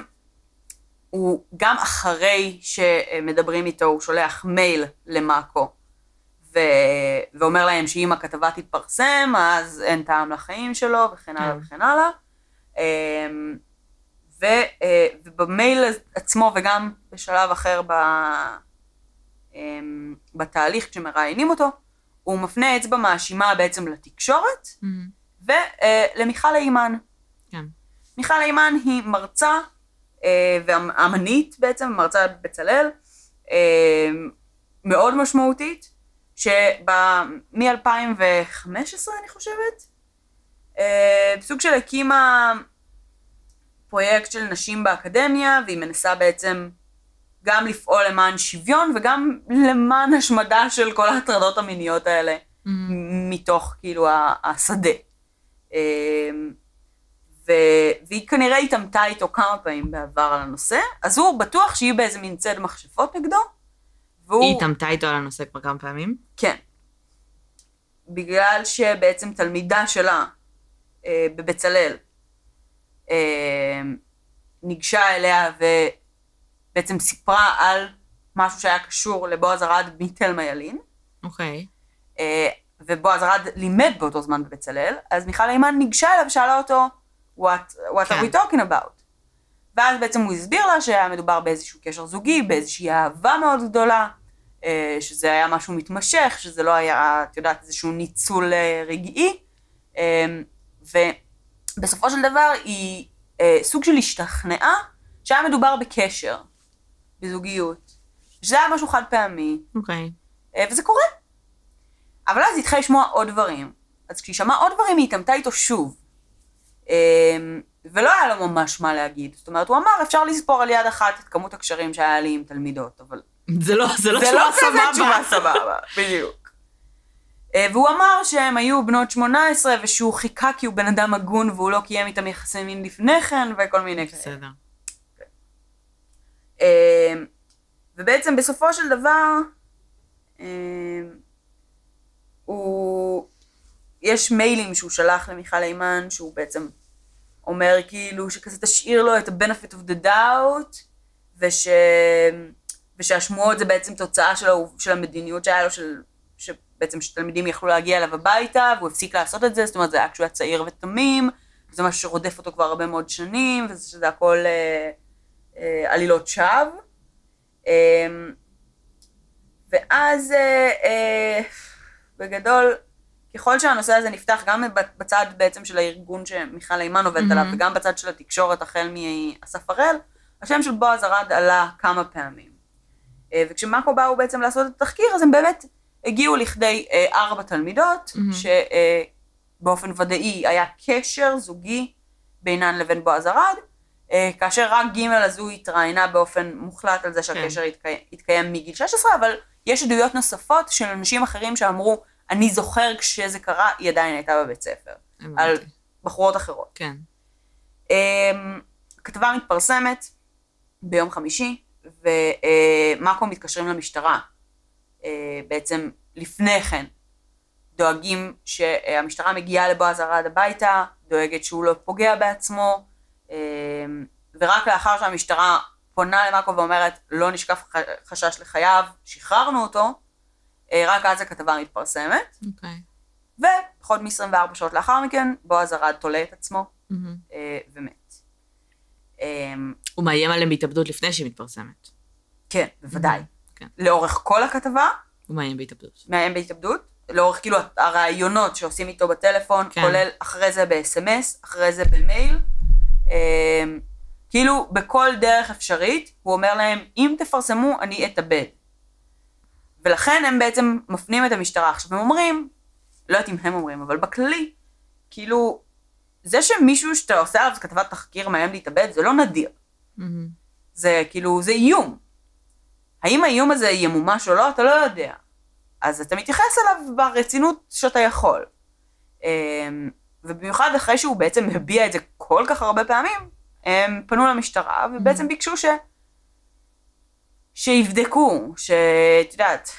הוא גם אחרי שמדברים איתו, הוא שולח מייל למאקו, ו... ואומר להם שאם הכתבה תתפרסם, אז אין טעם לחיים שלו, וכן הלאה כן. וכן הלאה. ו... אה, ובמייל עצמו, וגם בשלב אחר ב... אמ, בתהליך, כשמראיינים אותו, הוא מפנה אצבע מאשימה בעצם לתקשורת, מהמם. ולמיכל אימן. כן. מיכל אימן היא מרצה אה, ואמנית בעצם, מרצה בבצלאל, אה, מאוד משמעותית, שמ-2015 אני חושבת, אה, סוג של הקימה פרויקט של נשים באקדמיה, והיא מנסה בעצם גם לפעול למען שוויון וגם למען השמדה של כל ההטרדות המיניות האלה מהמם. מתוך כאילו השדה. אמ, ו... והיא כנראה התעמתה איתו כמה פעמים בעבר על הנושא, אז הוא בטוח שהיא באיזה מין ציד מכשפות נגדו, והוא... היא התעמתה איתו על הנושא כבר כמה פעמים? כן. בגלל שבעצם תלמידה שלה אה, בבצלאל ניגשה אליה ובעצם סיפרה על משהו שהיה קשור לבועז ארד מתלמה ילין, אוקיי. אה, ובועז ארד לימד באותו זמן בבצלאל, אז מיכל אימן ניגשה אליו ושאלה אותו, what, what כן. are we talking about? ואז בעצם הוא הסביר לה שהיה מדובר באיזשהו קשר זוגי, באיזושהי אהבה מאוד גדולה, אה, שזה היה משהו מתמשך, שזה לא היה, את יודעת, איזשהו ניצול אה, רגעי. אה, ובסופו של דבר היא אה, סוג של השתכנעה שהיה מדובר בקשר, בזוגיות. שזה היה משהו חד פעמי, אוקיי. אה, וזה קורה. אבל אז היא התחילה לשמוע עוד דברים. אז כשהיא שמעה עוד דברים, היא התעמתה איתו שוב. אה, ולא היה לו ממש מה להגיד. זאת אומרת, הוא אמר, אפשר לספור על יד אחת את כמות הקשרים שהיה לי עם תלמידות, אבל זה לא, זה לא זה תשובה לא כזה סבבה. תשובה סבבה, בדיוק. אה, והוא אמר שהם היו בנות 18, ושהוא חיכה כי הוא בן אדם הגון והוא לא קיים איתם יחסי מין לפני כן, וכל מיני כאלה. בסדר. אה, ובעצם בסופו של דבר, אה, הוא... יש מיילים שהוא שלח למיכל אימן, שהוא בעצם אומר כאילו שכזה תשאיר לו את ה-benefit of the doubt, וש... ושהשמועות זה בעצם תוצאה של, ה- של המדיניות שהיה לו, של... שבעצם שתלמידים יכלו להגיע אליו הביתה, והוא הפסיק לעשות את זה, זאת אומרת זה היה כשהוא היה צעיר ותמים, זה משהו שרודף אותו כבר הרבה מאוד שנים, ושזה הכל אה, אה, עלילות שווא. אה, ואז אה, אה, בגדול, ככל שהנושא הזה נפתח גם בצד בעצם של הארגון שמיכל אימן עובדת עליו, מהמם. וגם בצד של התקשורת החל מאסף הראל, השם של בועז ארד עלה כמה פעמים. אה, וכשמאקו באו בעצם לעשות את התחקיר, אז הם באמת הגיעו לכדי אה, ארבע תלמידות, מהמם. שבאופן ודאי היה קשר זוגי בינן לבין בועז ארד, אה, כאשר רק ג' הזו התראיינה באופן מוחלט על זה שהקשר התקיים, התקיים מגיל 16, אבל יש עדויות נוספות של אנשים אחרים שאמרו, אני זוכר כשזה קרה, היא עדיין הייתה בבית ספר. הבנתי. על בחורות אחרות. כן. אמ, הכתבה מתפרסמת ביום חמישי, ומאקו מתקשרים למשטרה. אה, בעצם לפני כן דואגים שהמשטרה מגיעה לבועז ארד הביתה, דואגת שהוא לא פוגע בעצמו, אמ, ורק לאחר שהמשטרה פונה למאקו ואומרת לא נשקף חשש לחייו, שחררנו אותו, אה, רק אז הכתבה מתפרסמת, אוקיי. ופחות מ-24 שעות לאחר מכן, בועז ארד תולה את עצמו. אה, ומת. הוא מאיים עליהם בהתאבדות לפני שהיא מתפרסמת. כן, בוודאי. כן. לאורך כל הכתבה, הוא מאיים בהתאבדות. מאיים בהתאבדות, לאורך כאילו הרעיונות שעושים איתו בטלפון, כן. כולל אחרי זה ב-SMS, אחרי זה במייל. אמ, כאילו בכל דרך אפשרית, הוא אומר להם, אם תפרסמו, אני אתאבד. ולכן הם בעצם מפנים את המשטרה. עכשיו הם אומרים, לא יודעת אם הם אומרים, אבל בכללי, כאילו, זה שמישהו שאתה עושה עליו כתבת תחקיר מאיים להתאבד, זה לא נדיר. מהמם. זה כאילו, זה איום. האם האיום הזה ימומש או לא, אתה לא יודע. אז אתה מתייחס אליו ברצינות שאתה יכול. אמ, ובמיוחד אחרי שהוא בעצם הביע את זה כל כך הרבה פעמים, הם פנו למשטרה ובעצם ביקשו ש... שיבדקו, שאת יודעת,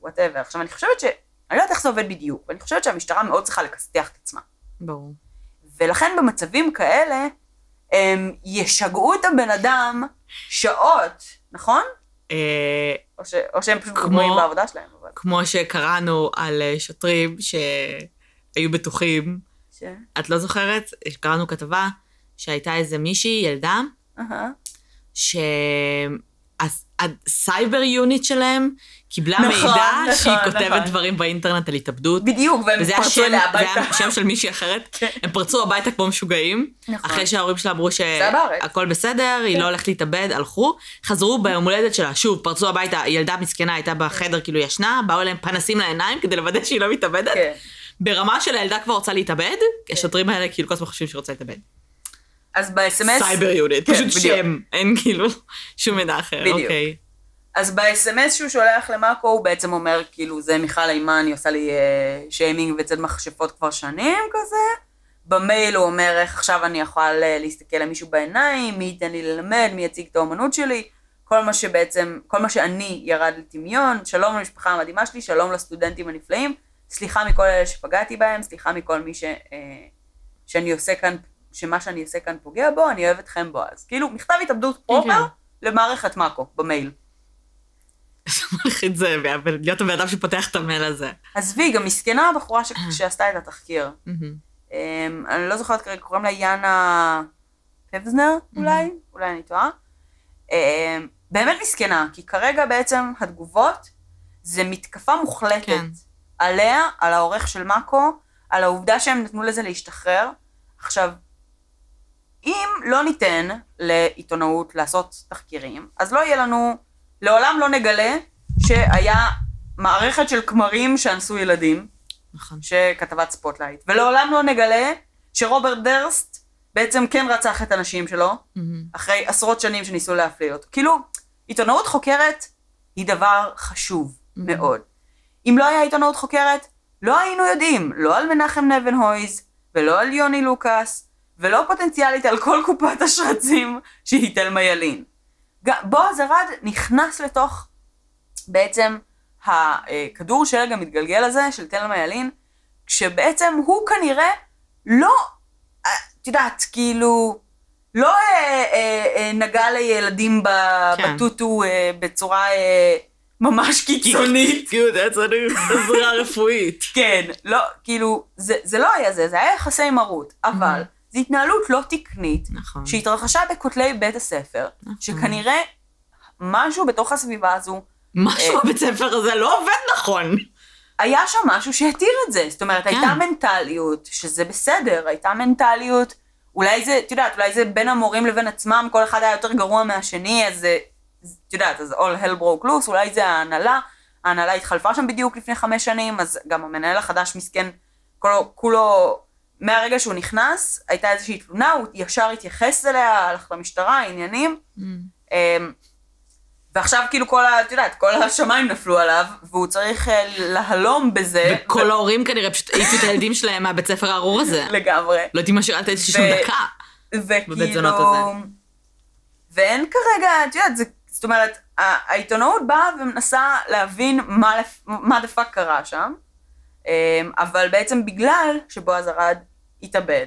וואטאבר. עכשיו אני חושבת ש... אני לא יודעת איך זה עובד בדיוק, אבל אני חושבת שהמשטרה מאוד צריכה לכסתח את עצמה. ברור. ולכן במצבים כאלה, הם ישגעו את הבן אדם שעות, נכון? אה, או, ש, או שהם פשוט גרועים בעבודה שלהם, אבל... כמו שקראנו על אה, שוטרים שהיו בטוחים, ש... את לא זוכרת? קראנו כתבה שהייתה איזה מישהי, ילדה, אהה. שהסייבר יוניט שלהם קיבלה נכון, מידע נכון, שהיא כותבת נכון. דברים באינטרנט על התאבדות. בדיוק, והם פרצו השם, אליה זה הביתה. היה השם של מישהי אחרת. כן. הם פרצו הביתה כמו משוגעים. נכון. אחרי שההורים שלה אמרו. שהכל בסדר, היא כן. לא הולכת להתאבד, הלכו, חזרו ביום הולדת שלה, שוב, פרצו הביתה, ילדה מסכנה הייתה בחדר, כאילו ישנה, באו אליהם פנסים לעיניים כדי לוודא שהיא לא מתאבדת. כן. ברמה של הילדה כבר רוצה להתאבד, השוטרים האלה כאילו כל הזמן חושבים שהיא רוצה להתאבד. אז ב-SMS... cyber unit, כן, פשוט. שם, אין כאילו שום מידע אחר. אוקיי. אז ב-SMS שהוא שולח למאקו, הוא בעצם אומר, כאילו, זה מיכל אימן, היא עושה לי אה, שיימינג וצד מכשפות כבר שנים כזה. במייל הוא אומר, איך עכשיו אני יכול אה, להסתכל למישהו בעיניים, מי ייתן לי ללמד, מי יציג את האומנות שלי. כל מה שבעצם, כל מה שאני ירד לטמיון, שלום למשפחה המדהימה שלי, שלום לסטודנטים הנפלאים, סליחה מכל אלה שפגעתי בהם, סליחה מכל מי ש, אה, שאני עושה כאן, שמה שאני עושה כאן פוגע בו, אני אוהב אתכם בו. אז כאילו, מכתב התאבדות פרופר כן. למערכת מאקו, במייל. מלחיץ זה, ולהיות הבן אדם שפותח את המייל הזה. עזבי, גם מסכנה הבחורה ש... שעשתה את התחקיר. אמ, אני לא זוכרת כרגע, קוראים לה יאנה פבזנר אולי, אולי אני טועה. אה, באמת מסכנה, כי כרגע בעצם התגובות זה מתקפה מוחלטת כן. עליה, על העורך של מאקו, על העובדה שהם נתנו לזה להשתחרר. עכשיו, אם לא ניתן לעיתונאות לעשות תחקירים, אז לא יהיה לנו, לעולם לא נגלה שהיה מערכת של כמרים שאנסו ילדים, נכון. שכתבת ספוטלייט, ולעולם לא נגלה שרוברט דרסט בעצם כן רצח את הנשים שלו, מהמם. אחרי עשרות שנים שניסו להפליל אותו. כאילו, עיתונאות חוקרת היא דבר חשוב מאוד. אם לא היה עיתונאות חוקרת, לא היינו יודעים, לא על מנחם נבנהויז, ולא על יוני לוקאס, ולא פוטנציאלית על כל קופת השרצים שהיא תלמה ילין. בועז ארד נכנס לתוך בעצם הכדור שלג המתגלגל הזה של תלמה ילין, כשבעצם הוא כנראה לא, אה, את יודעת, כאילו, לא אה, אה, אה, נגע לילדים ב- כן. בטוטו אה, בצורה אה, ממש קיצונית. כאילו, זה צריך עזרה רפואית. כן, לא, כאילו, זה, זה לא היה זה, זה היה יחסי מרות, אבל זו התנהלות לא תקנית, נכון. שהתרחשה בכותלי בית הספר, נכון. שכנראה משהו בתוך הסביבה הזו, משהו אה, בבית ספר הזה לא עובד נכון. היה שם משהו שהתיר את זה. זאת אומרת, כן. הייתה מנטליות, שזה בסדר, הייתה מנטליות, אולי זה, את יודעת, אולי זה בין המורים לבין עצמם, כל אחד היה יותר גרוע מהשני, אז זה, את יודעת, אז all hell broke loose, אולי זה ההנהלה, ההנהלה התחלפה שם בדיוק לפני חמש שנים, אז גם המנהל החדש מסכן, כולו, כולו, מהרגע שהוא נכנס, הייתה איזושהי תלונה, הוא ישר התייחס אליה, הלך למשטרה, עניינים. אמ, ועכשיו כאילו כל ה... את יודעת, כל השמיים נפלו עליו, והוא צריך אה, להלום בזה. וכל ההורים כנראה פשוט העיפו את הילדים שלהם מהבית ספר הארור הזה. [laughs] לגמרי. לא הייתי משאירה את הילד שלי שום ו- דקה. וכאילו... ואין כרגע, את יודעת, זה, זאת אומרת, העיתונאות באה ומנסה להבין מה, the fuck קרה שם, אבל בעצם בגלל שבועז ארד התאבד,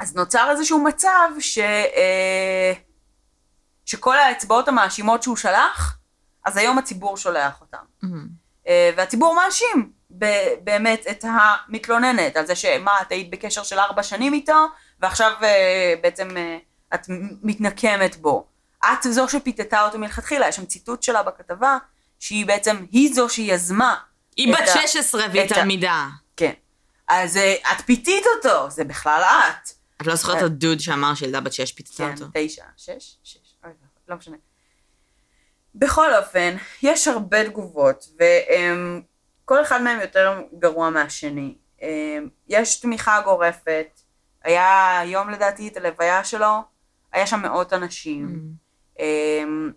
אז נוצר איזשהו מצב ש... אה, שכל האצבעות המאשימות שהוא שלח, אז היום הציבור שולח אותם. מהמם. אה, והציבור מאשים ב- באמת את המתלוננת על זה שמה, את היית בקשר של ארבע שנים איתו, ועכשיו אה, בעצם את מתנקמת בו. את זו שפיתתה אותו מלכתחילה, יש שם ציטוט שלה בכתבה, שהיא בעצם, היא זו שיזמה. היא בת ה- 16 והיא תלמידה. כן. אז אה, את פיתית אותו, זה בכלל את. את לא זוכרת את הדוד שאמר שילדה בת 6 פיצתה כן, אותו. תשע, שש? שש, אוי, לא משנה. בכל אופן, יש הרבה תגובות, וכל אחד מהם יותר גרוע מהשני. יש תמיכה גורפת, היה היום לדעתי את הלוויה שלו, היה שם מאות אנשים. אמ,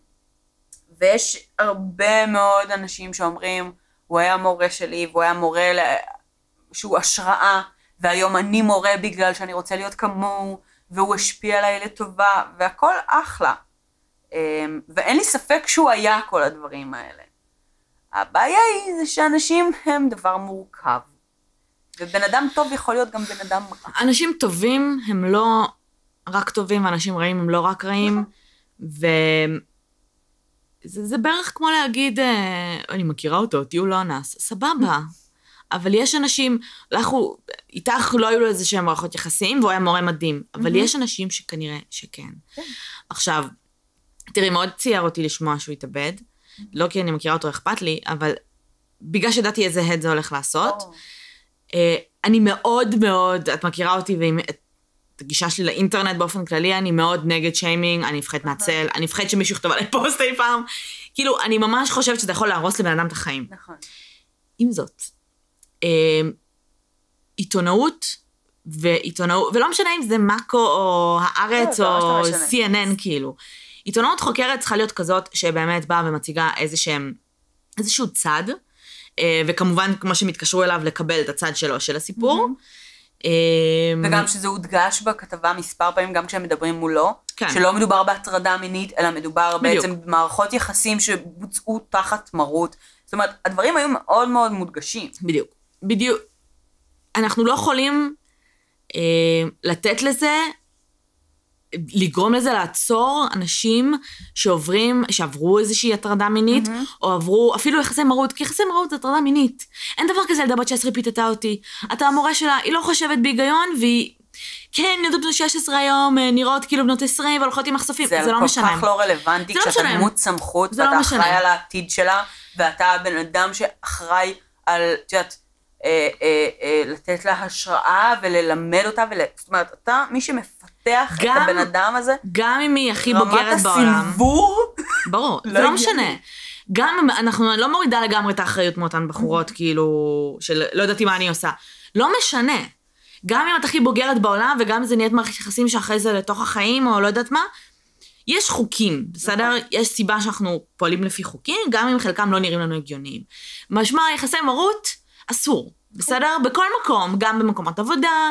ויש הרבה מאוד אנשים שאומרים, הוא היה מורה שלי, והוא היה מורה ל... שהוא השראה, והיום אני מורה בגלל שאני רוצה להיות כמוהו, והוא השפיע עליי לטובה, והכל אחלה. אמ, ואין לי ספק שהוא היה כל הדברים האלה. הבעיה היא זה שאנשים הם דבר מורכב. ובן אדם טוב יכול להיות גם בן אדם רע. אנשים טובים הם לא רק טובים, ואנשים רעים הם לא רק רעים, ו... זה, זה בערך כמו להגיד, אה, אני מכירה אותו, אותי הוא לא אנס, סבבה. אבל יש אנשים, אנחנו, איתך לא היו לו איזה שהם מערכות יחסים, והוא היה מורה מדהים, אבל יש אנשים שכנראה שכן. כן. עכשיו, תראי, מאוד צייר אותי לשמוע שהוא התאבד, לא כי אני מכירה אותו, אכפת לי, אבל בגלל שידעתי איזה הד זה הולך לעשות, אה, אני מאוד מאוד, את מכירה אותי ועם את הגישה שלי לאינטרנט באופן כללי, אני מאוד נגד שיימינג, אני מפחדת מהצל, אני מפחדת שמישהו יכתוב עליי פוסט אי פעם. כאילו, אני ממש חושבת שזה יכול להרוס לבן אדם את החיים. נכון. עם זאת, אה, עיתונאות ועיתונאות, ולא משנה אם זה מאקו או הארץ לא, או לא משנה. CNN, כאילו. עיתונאות חוקרת צריכה להיות כזאת שבאמת באה ומציגה איזשהם, איזשהו צד, אה, וכמובן, כמו שהם התקשרו אליו, לקבל את הצד שלו של הסיפור. אה, וגם שזה הודגש בכתבה מספר פעמים, גם כשהם מדברים מולו, כן. שלא מדובר בהטרדה מינית, אלא מדובר בדיוק. בעצם במערכות יחסים שבוצעו תחת מרות. זאת אומרת, הדברים היו מאוד מאוד מודגשים. בדיוק. בדיוק. אנחנו לא יכולים אה, לתת לזה, לגרום לזה לעצור אנשים שעוברים, שעברו איזושהי הטרדה מינית, או עברו אפילו יחסי מרות, כי יחסי מרות זה הטרדה מינית. אין דבר כזה ילדה בת 16 פיתתה אותי. אתה המורה שלה, היא לא חושבת בהיגיון, והיא כן, ילדות בנות 16 היום אה, נראות כאילו בנות 20 והולכות עם מחשופים, זה, זה לא כל משנה. כך לא רלוונטי זה לא כשאתה משנה. דמות סמכות, זה לא ואתה משנה. אחראי על העתיד שלה, ואתה הבן אדם שאחראי על, את יודעת, אה, אה, אה, לתת לה השראה וללמד אותה, ול... זאת אומרת, אתה מי שמפתח גם- את הבן אדם הזה, גם אם היא הכי רמת בוגרת בעולם. הסנוור, ברור, לא זה לא. משנה. גם אם אנחנו לא מורידה לגמרי את האחריות מאותן בחורות, כאילו, של לא ידעתי מה אני עושה. לא משנה. גם אם את הכי בוגרת בעולם, וגם אם זה נהיית מערכת יחסים שאחרי זה לתוך החיים, או לא יודעת מה, יש חוקים, בסדר? יש סיבה שאנחנו פועלים לפי חוקים, גם אם חלקם לא נראים לנו הגיוניים. משמע, יחסי מרות, אסור, בסדר? בכל מקום, גם במקומות עבודה,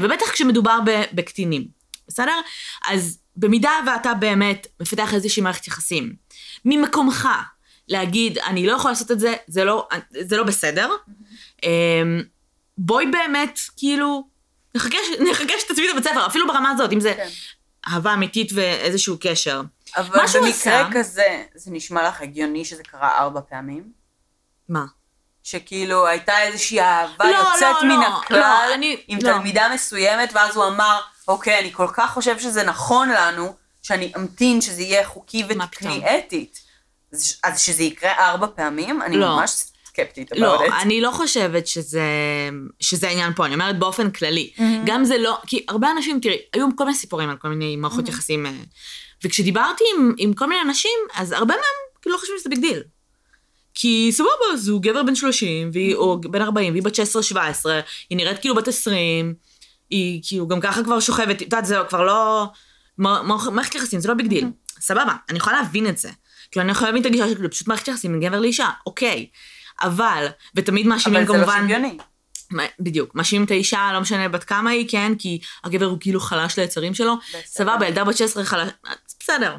ובטח כשמדובר בקטינים, בסדר? אז במידה ואתה באמת מפתח איזושהי מערכת יחסים, ממקומך להגיד, אני לא יכול לעשות את זה, זה לא, זה לא בסדר, אמ, בואי באמת, כאילו, נחכה, נחכה שתצאי לבית ספר, אפילו ברמה הזאת, אם זה כן. אהבה אמיתית ואיזשהו קשר. אבל במקרה עשה- כזה, זה נשמע לך הגיוני שזה קרה ארבע פעמים? מה? שכאילו הייתה איזושהי אהבה לא, יוצאת לא, מן לא, הכלל, לא, אני- עם לא. תלמידה מסוימת, ואז הוא אמר, אוקיי, אני כל כך חושב שזה נכון לנו, שאני אמתין שזה יהיה חוקי ותקני? אתית. אז, אז שזה יקרה ארבע פעמים, אני לא. ממש סקפטית לא, it. אני לא חושבת שזה, שזה העניין פה, אני אומרת באופן כללי. גם זה לא, כי הרבה אנשים, תראי, היו כל מיני סיפורים על כל מיני מערכות יחסים, אה, וכשדיברתי עם, עם כל מיני אנשים, אז הרבה מהם כאילו לא חושבים שזה big deal. כי סבבה, אז הוא גבר בן 30, והיא, או בן 40, והיא בת 16-17, היא נראית כאילו בת 20, היא כאילו גם ככה כבר שוכבת, את יודעת, זה כבר לא... מערכת יחסים, זה לא big deal. סבבה, אני יכולה להבין את זה. כאילו, אני יכולה להבין את הגישה של כאילו, פשוט מערכת יחסים בין גבר לאישה, אוקיי. אבל, ותמיד מאשימים אבל זה לא כמובן... שוויוני. בדיוק, מאשימים את האישה, לא משנה בת כמה היא, כן, כי הגבר הוא כאילו חלש ליצרים שלו. סבבה, ילדה בת 16 חלשה, בסדר.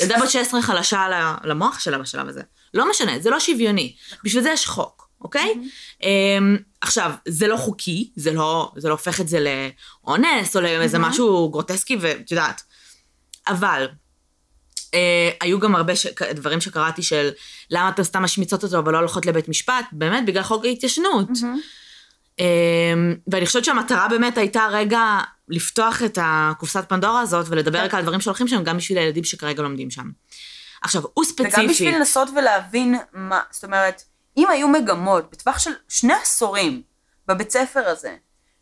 ילדה בת 16 חלשה למוח שלה בשלב הזה. לא משנה, זה לא שוויוני. בשביל זה יש חוק, אוקיי? אמ, עכשיו, זה לא חוקי, זה לא, זה לא הופך את זה לאונס או לאיזה משהו גרוטסקי, ואת יודעת. אבל, אה, היו גם הרבה ש... דברים שקראתי של למה אתן סתם משמיצות אותו אבל לא הולכות לבית משפט, באמת בגלל חוק ההתיישנות. אמ, ואני חושבת שהמטרה באמת הייתה רגע לפתוח את הקופסת פנדורה הזאת ולדבר כן. רק על דברים שהולכים שם, גם בשביל הילדים שכרגע לומדים שם. עכשיו, הוא ספציפי. וגם בשביל לנסות ולהבין מה, זאת אומרת, אם היו מגמות בטווח של שני עשורים בבית ספר הזה,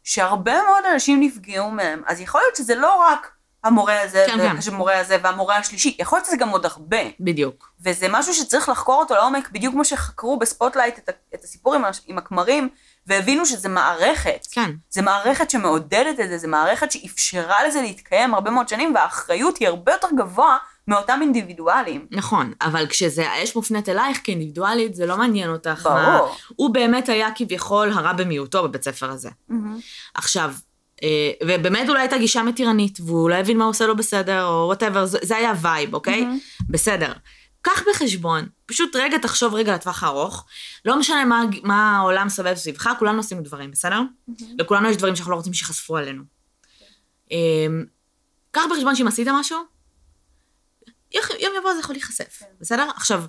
שהרבה מאוד אנשים נפגעו מהם, אז יכול להיות שזה לא רק המורה הזה, כן, כן. והמורה הזה והמורה השלישי, יכול להיות שזה גם עוד הרבה. בדיוק. וזה משהו שצריך לחקור אותו לעומק, בדיוק כמו שחקרו בספוטלייט את, את הסיפור עם, עם הכמרים, והבינו שזה מערכת. כן. זה מערכת שמעודדת את זה, זה מערכת שאפשרה לזה להתקיים הרבה מאוד שנים, והאחריות היא הרבה יותר גבוהה מאותם אינדיבידואלים. נכון, אבל כשזה, האש מופנית אלייך כאינדיבידואלית, זה לא מעניין אותך. ברור. מה... הוא באמת היה כביכול הרע במיעוטו בבית ספר הזה. עכשיו, אה, ובאמת אולי הייתה גישה מתירנית, והוא לא הבין מה הוא עושה לא בסדר, או whatever, זה, היה vibe, אוקיי? בסדר. קח בחשבון, פשוט רגע תחשוב רגע לטווח הארוך, לא משנה מה, מה העולם סובב סביבך, כולנו עושים דברים, בסדר? לכולנו יש דברים שאנחנו לא רוצים שיחשפו עלינו. אמ, קח בחשבון שאם עשית משהו, יום יבוא זה יכול להיחשף, בסדר? עכשיו,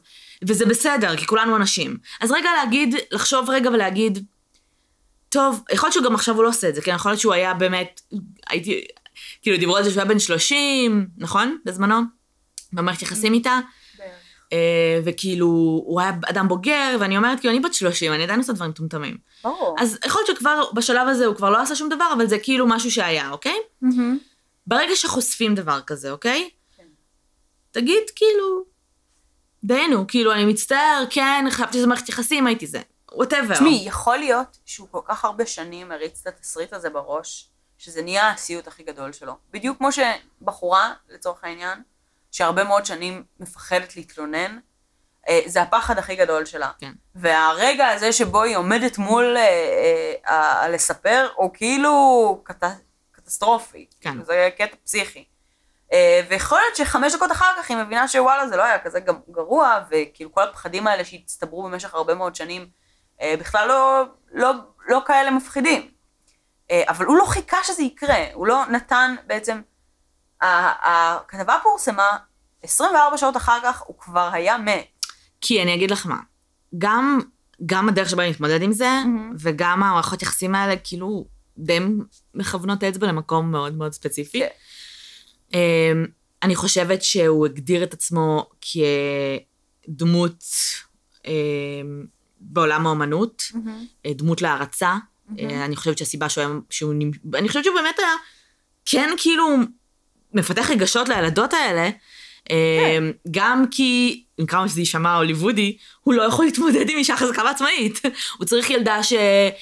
וזה בסדר, כי כולנו אנשים. אז רגע להגיד, לחשוב רגע ולהגיד, טוב, יכול להיות שגם עכשיו הוא לא עושה את זה, כן? יכול להיות שהוא היה באמת, הייתי, כאילו דיברו על זה שהוא היה בן 30, נכון? בזמנו? במערכת יחסים איתה. אה, וכאילו, הוא היה אדם בוגר, ואני אומרת, כאילו, אני בת 30, אני עדיין עושה דברים מטומטמים. ברור. אז יכול להיות שכבר בשלב הזה הוא כבר לא עשה שום דבר, אבל זה כאילו משהו שהיה, אוקיי? מהמם. ברגע שחושפים דבר כזה, אוקיי? תגיד, כאילו, דיינו, כאילו, אני מצטער, כן, חשבתי שזה מערכת יחסים, הייתי זה. whatever. תשמעי, יכול להיות שהוא כל כך הרבה שנים הריץ את התסריט הזה בראש, שזה נהיה הסיוט הכי גדול שלו. בדיוק כמו שבחורה, לצורך העניין, שהרבה מאוד שנים מפחדת להתלונן, אה, זה הפחד הכי גדול שלה. כן. והרגע הזה שבו היא עומדת מול אה, אה, ה- לספר, הוא כאילו קט... קטסטרופי. כן. זה קטע פסיכי. אה, ויכול להיות שחמש דקות אחר כך היא מבינה שוואלה זה לא היה כזה גרוע, וכאילו כל הפחדים האלה שהצטברו במשך הרבה מאוד שנים, אה, בכלל לא, לא, לא כאלה מפחידים. אה, אבל הוא לא חיכה שזה יקרה, הוא לא נתן בעצם, הכתבה פורסמה, 24 שעות אחר כך הוא כבר היה מת. כי אני אגיד לך מה, גם, גם הדרך שבה אני מתמודד עם זה, מהמם. וגם המערכות יחסים האלה, כאילו, די מכוונות אצבע למקום מאוד מאוד ספציפי. כן. אמ, אני חושבת שהוא הגדיר את עצמו כדמות אמ, בעולם האומנות. אה, דמות להערצה. אה, אני חושבת שהסיבה שהוא היה, שהוא, אני חושבת שהוא באמת היה, כן כאילו מפתח רגשות לילדות האלה, אה, גם כי, עם כמה שזה יישמע הוליוודי, הוא לא יכול להתמודד עם אישה חזקה ועצמאית. הוא צריך ילדה ש...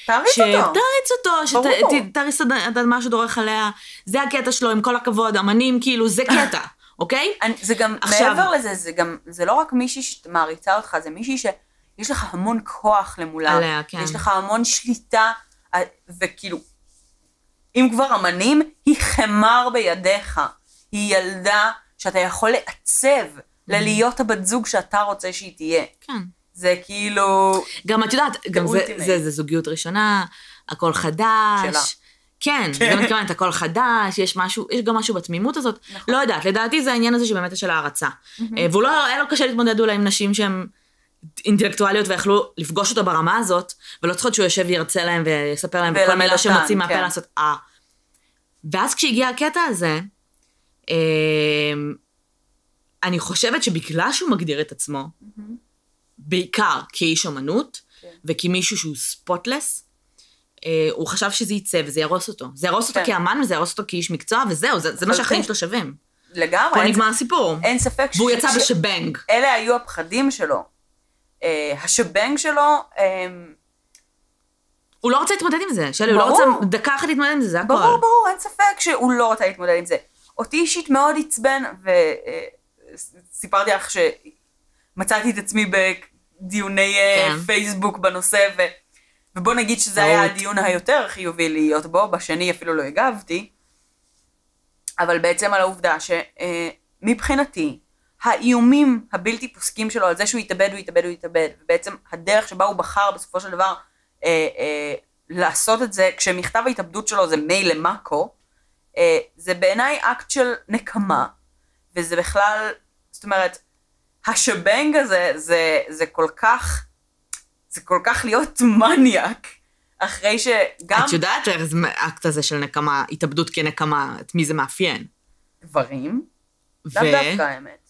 תעריץ אותו. שתריץ אותו. שתריץ את מה שדורך עליה. זה הקטע שלו, עם כל הכבוד, אמנים, כאילו, זה קטע, [coughs] אוקיי? זה גם, עכשיו- מעבר לזה, זה גם, זה לא רק מישהי שמעריצה אותך, זה מישהי שיש לך המון כוח למולה. עליה, כן. יש לך המון שליטה, וכאילו, אם כבר אמנים, היא חמר בידיך. היא ילדה שאתה יכול לעצב ללהיות הבת זוג שאתה רוצה שהיא תהיה. כן. זה כאילו... גם את יודעת, גם זה, ultimate. זה, זה זוגיות ראשונה, הכל חדש. שלה. כן, זה מתכוונת, הכל חדש, יש משהו, יש גם משהו בתמימות הזאת. נכון. לא יודעת, לדעתי זה העניין הזה שבאמת של הערצה. אה, והוא לא, היה לו קשה להתמודד אולי עם נשים שהן אינטלקטואליות ויכלו לפגוש אותו ברמה הזאת, ולא צריכות שהוא יושב וירצה להם ויספר להם מילה אותן, שמוציא מהפה כן. לעשות אה. ואז כשהגיע הקטע הזה, אני חושבת שבגלל שהוא מגדיר את עצמו, בעיקר כאיש אמנות, כן. וכמישהו שהוא ספוטלס, אה, הוא חשב שזה יצא וזה יהרוס אותו. זה יהרוס אותו כן. כאמן וזה יהרוס אותו כאיש מקצוע, וזהו, זה, זה מה. שהחיים שלו שווים. לגמרי. פה נגמר הסיפור. אין ספק והוא ש- יצא ש- בשבנג. אלה היו הפחדים שלו. אה, השבנג שלו, אה, הוא לא רוצה להתמודד עם זה, שלי, הוא לא. רוצה דקה אחת להתמודד עם זה, זה הכל. ברור, ברור, אין ספק שהוא לא רוצה להתמודד עם זה. אותי אישית מאוד עצבן, וסיפרתי לך שמצאתי את עצמי בדיוני אה, כן. פייסבוק בנושא, ו... ובוא נגיד שזה. היה הדיון היותר חיובי להיות בו, בשני אפילו לא הגבתי, אבל בעצם על העובדה שמבחינתי, האיומים הבלתי פוסקים שלו על זה שהוא יתאבד, הוא יתאבד, הוא יתאבד, ובעצם הדרך שבה הוא בחר בסופו של דבר אה, אה, לעשות את זה, כשמכתב ההתאבדות שלו זה מייל למאקו, אה, זה בעיניי אקט של נקמה, וזה בכלל, זאת אומרת, השבנג הזה, זה, זה כל כך, זה כל כך להיות מניאק, אחרי שגם את יודעת איך זה האקט הזה של נקמה, התאבדות כנקמה, את מי זה מאפיין. גברים, ו... לאו דווקא האמת.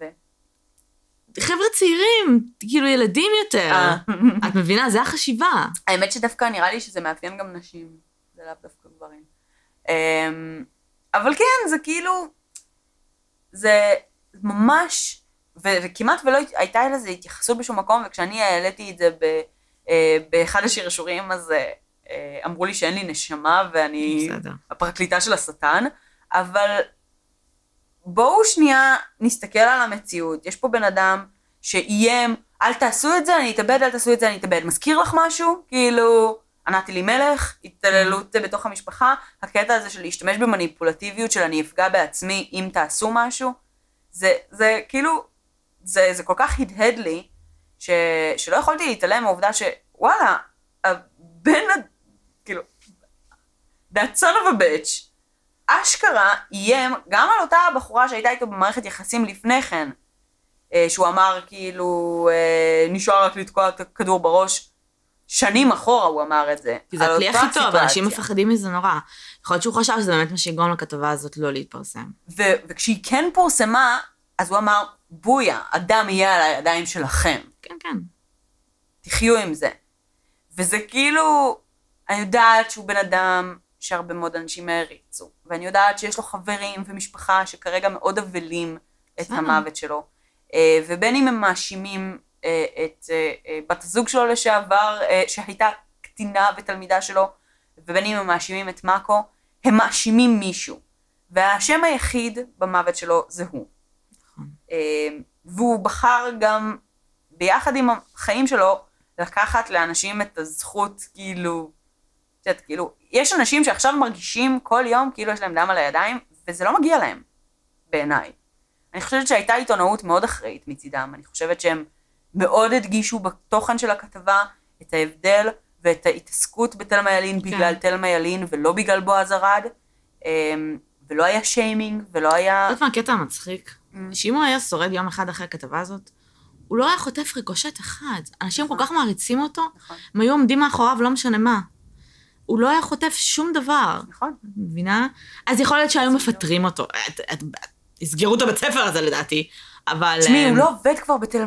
ו... חבר'ה צעירים, כאילו ילדים יותר. אה. את מבינה? זה החשיבה. האמת שדווקא נראה לי שזה מאפיין גם נשים, זה לאו דווקא אבל כן, זה כאילו, זה ממש, ו- וכמעט ולא הייתה לזה התייחסות בשום מקום, וכשאני העליתי את זה ב- אה, באחד השרשורים, אז אה, אה, אמרו לי שאין לי נשמה ואני בסדר. הפרקליטה של השטן, אבל בואו שנייה נסתכל על המציאות. יש פה בן אדם שאיים, אל תעשו את זה, אני אתאבד, אל תעשו את זה, אני אתאבד. מזכיר לך משהו? כאילו, ענת אלימלך, התעללות בתוך המשפחה, הקטע הזה של להשתמש במניפולטיביות של אני אפגע בעצמי אם תעשו משהו, זה, זה כאילו, זה, זה כל כך הדהד לי, ש, שלא יכולתי להתעלם מהעובדה שוואלה, הבן, כאילו, that son of a bitch, אשכרה איים גם על אותה הבחורה שהייתה איתו במערכת יחסים לפני כן, אה, שהוא אמר כאילו, אה, נשאר רק לתקוע את הכדור בראש. שנים אחורה הוא אמר את זה. כי זה הכלי הכי טוב. אנשים מפחדים מזה נורא. יכול להיות שהוא חשב שזה באמת מה שיגרום לכתבה הזאת לא להתפרסם. ו- וכשהיא כן פורסמה, אז הוא אמר, בויה, הדם יהיה על הידיים שלכם. כן, כן. תחיו עם זה. וזה כאילו, אני יודעת שהוא בן אדם שהרבה מאוד אנשים העריצו, ואני יודעת שיש לו חברים ומשפחה שכרגע מאוד אבלים את בסדר. המוות שלו, אה, ובין אם הם מאשימים את אה, אה, בת הזוג שלו לשעבר, אה, שהייתה קטינה ותלמידה שלו, ובין אם הם מאשימים את מאקו, הם מאשימים מישהו. והאשם היחיד במוות שלו זה הוא. נכון. אה, והוא בחר גם, ביחד עם החיים שלו, לקחת לאנשים את הזכות, כאילו, את יודעת, כאילו, יש אנשים שעכשיו מרגישים כל יום כאילו יש להם דם על הידיים, וזה לא מגיע להם, בעיניי. אני חושבת שהייתה עיתונאות מאוד אחראית מצידם, אני חושבת שהם מאוד הדגישו בתוכן של הכתבה את ההבדל ואת ההתעסקות בתלמה ילין כן. בגלל תלמה ילין ולא בגלל בועז ארד, אמ, ולא היה שיימינג, ולא היה... יודעת מה הקטע המצחיק? Mm. שאם הוא היה שורד יום אחד אחרי הכתבה הזאת, הוא לא היה חוטף ריקושט אחד. אנשים כל כך מעריצים אותו, נכון. הם היו עומדים מאחוריו לא משנה מה. הוא לא היה חוטף שום דבר, נכון. מבינה? אז יכול להיות שהיו מפטרים אותו. את- את- יסגרו את הבית ספר הזה לדעתי, אבל... תשמעי, אמ, הוא לא עובד כבר בתלמה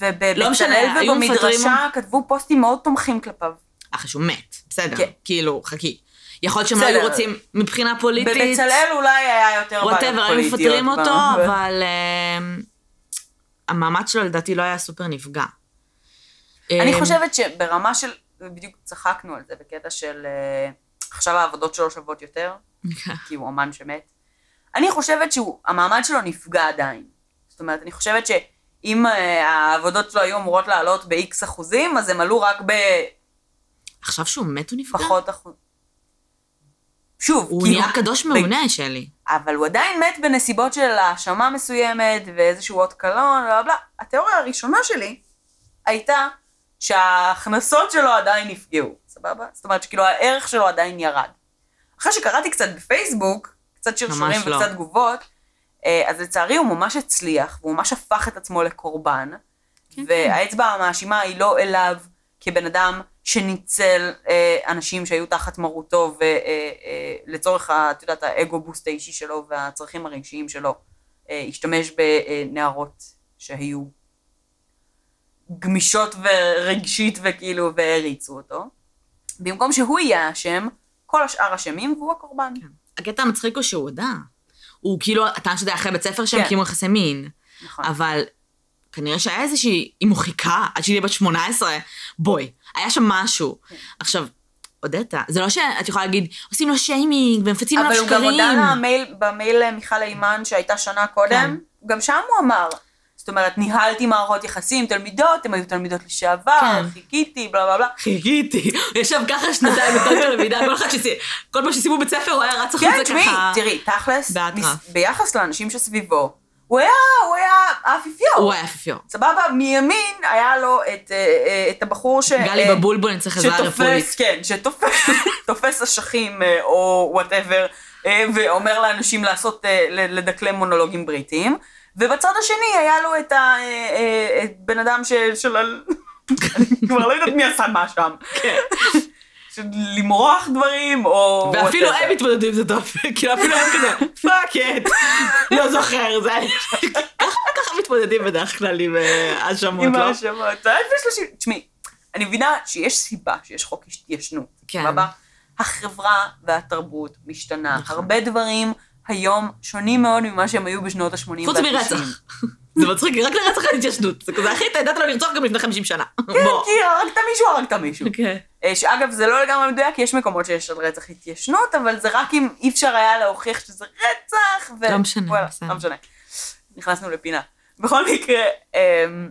ילין. לא ובבצלאל משנה, ובמדרשה כתבו פוסטים מאוד תומכים כלפיו. אחרי שהוא מת, בסדר, כן. כאילו, חכי. יכול להיות שהם לא. היו רוצים מבחינה פוליטית, בבצלאל אולי היה יותר בעיות whatever, היו פוליטיות. מפטרים אותו, ב- אבל אמ, המעמד שלו לדעתי לא היה סופר נפגע. אני אמ, חושבת שברמה של, בדיוק צחקנו על זה בקטע של אה, עכשיו העבודות שלו שוות יותר, כי הוא אמן שמת. אני חושבת שהמעמד שלו נפגע עדיין. זאת אומרת, אני חושבת שאם אה, העבודות שלו היו אמורות לעלות ב-X אחוזים, אז הם עלו רק עכשיו שהוא מת הוא נפגע? בפחות אחוז. שוב, הוא כאילו, נהיה קדוש מעונה, שלי. אבל הוא עדיין מת בנסיבות של האשמה מסוימת ואיזשהו אות קלון, בלה בלה. התיאוריה הראשונה שלי הייתה שההכנסות שלו עדיין נפגעו, סבבה? זאת אומרת שכאילו הערך שלו עדיין ירד. אחרי שקראתי קצת בפייסבוק, קצת שרשורים לא. וקצת תגובות, אז לצערי הוא ממש הצליח, והוא ממש הפך את עצמו לקורבן, כן, והאצבע המאשימה היא לא אליו כבן אדם שניצל אה, אנשים שהיו תחת מרותו ולצורך, את יודעת, האגו בוסט האישי שלו והצרכים הרגשיים שלו, אה, השתמש בנערות שהיו גמישות ורגשית וכאילו, והריצו אותו. במקום שהוא יהיה האשם, כל השאר אשמים והוא הקורבן. הקטע המצחיק הוא שהוא הודה. הוא כאילו, טען שזה היה אחרי בית ספר שהם כן. קיימו יחסי מין. נכון. אבל כנראה שהיה איזושהי, הוא חיכה עד שהיא בת 18, בואי, היה שם משהו. כן. עכשיו, הודית, זה לא שאת יכולה להגיד, עושים לו שיימינג ומפצים עליו אבל הוא גם שקרים. הודה לה מייל, במייל למיכל אימן שהייתה שנה קודם, כן. גם שם הוא אמר. זאת אומרת, ניהלתי מערכות יחסים תלמידות, הן היו תלמידות לשעבר, כן. חיכיתי, בלה בלה בלה. חיכיתי, ישב ככה שנתיים בתור תלמידה, כל אחד שסי... כל פעם שסיימו בית ספר הוא היה רץ כן, החוצה תשמעי, ככה. תראי, תכלס, באטרף. מס- ביחס לאנשים שסביבו, הוא היה, הוא היה האפיפיור. הוא היה אפיפיור. סבבה, מימין היה לו את, אה, אה, את הבחור ש... גלי אה, בבולבול, אני צריך עזרה רפואית. כן, שתופס [laughs] תופס אשכים או whatever, ואומר לאנשים לעשות, לדקלם מונולוגים בריטיים, ובצד השני היה לו את הבן אדם ש- של... ה- אני כבר לא יודעת מי עשה מה שם. כן. של למרוח דברים, או... ואפילו. הם מתמודדים עם זה טוב, כאילו אפילו הם כזה, fuck את, לא זוכר, זה היה... ככה- מתמודדים בדרך כלל עם אה, האשמות, עם לא? האשמות. לפני 30... תשמעי, אני מבינה שיש סיבה שיש חוק התיישנות. כן. החברה והתרבות משתנה. נכון. הרבה דברים היום שונים מאוד ממה שהם היו בשנות ה-80 וה-90. חוץ מרצח. [laughs] זה מצחיק, רק לרצח אין התיישנות. זה כזה, אחי, אתה ידעת לו לרצוח גם לפני 50 שנה. כן. [laughs] כי הרגת מישהו, הרגת מישהו. אוקיי. אה, שאגב, זה לא לגמרי מדויק, יש מקומות שיש על רצח התיישנות, אבל זה רק אם אי אפשר היה להוכיח שזה רצח. לא משנה, בסדר. לא משנה. נכנסנו לפינה. [laughs] בכל מקרה, אמ,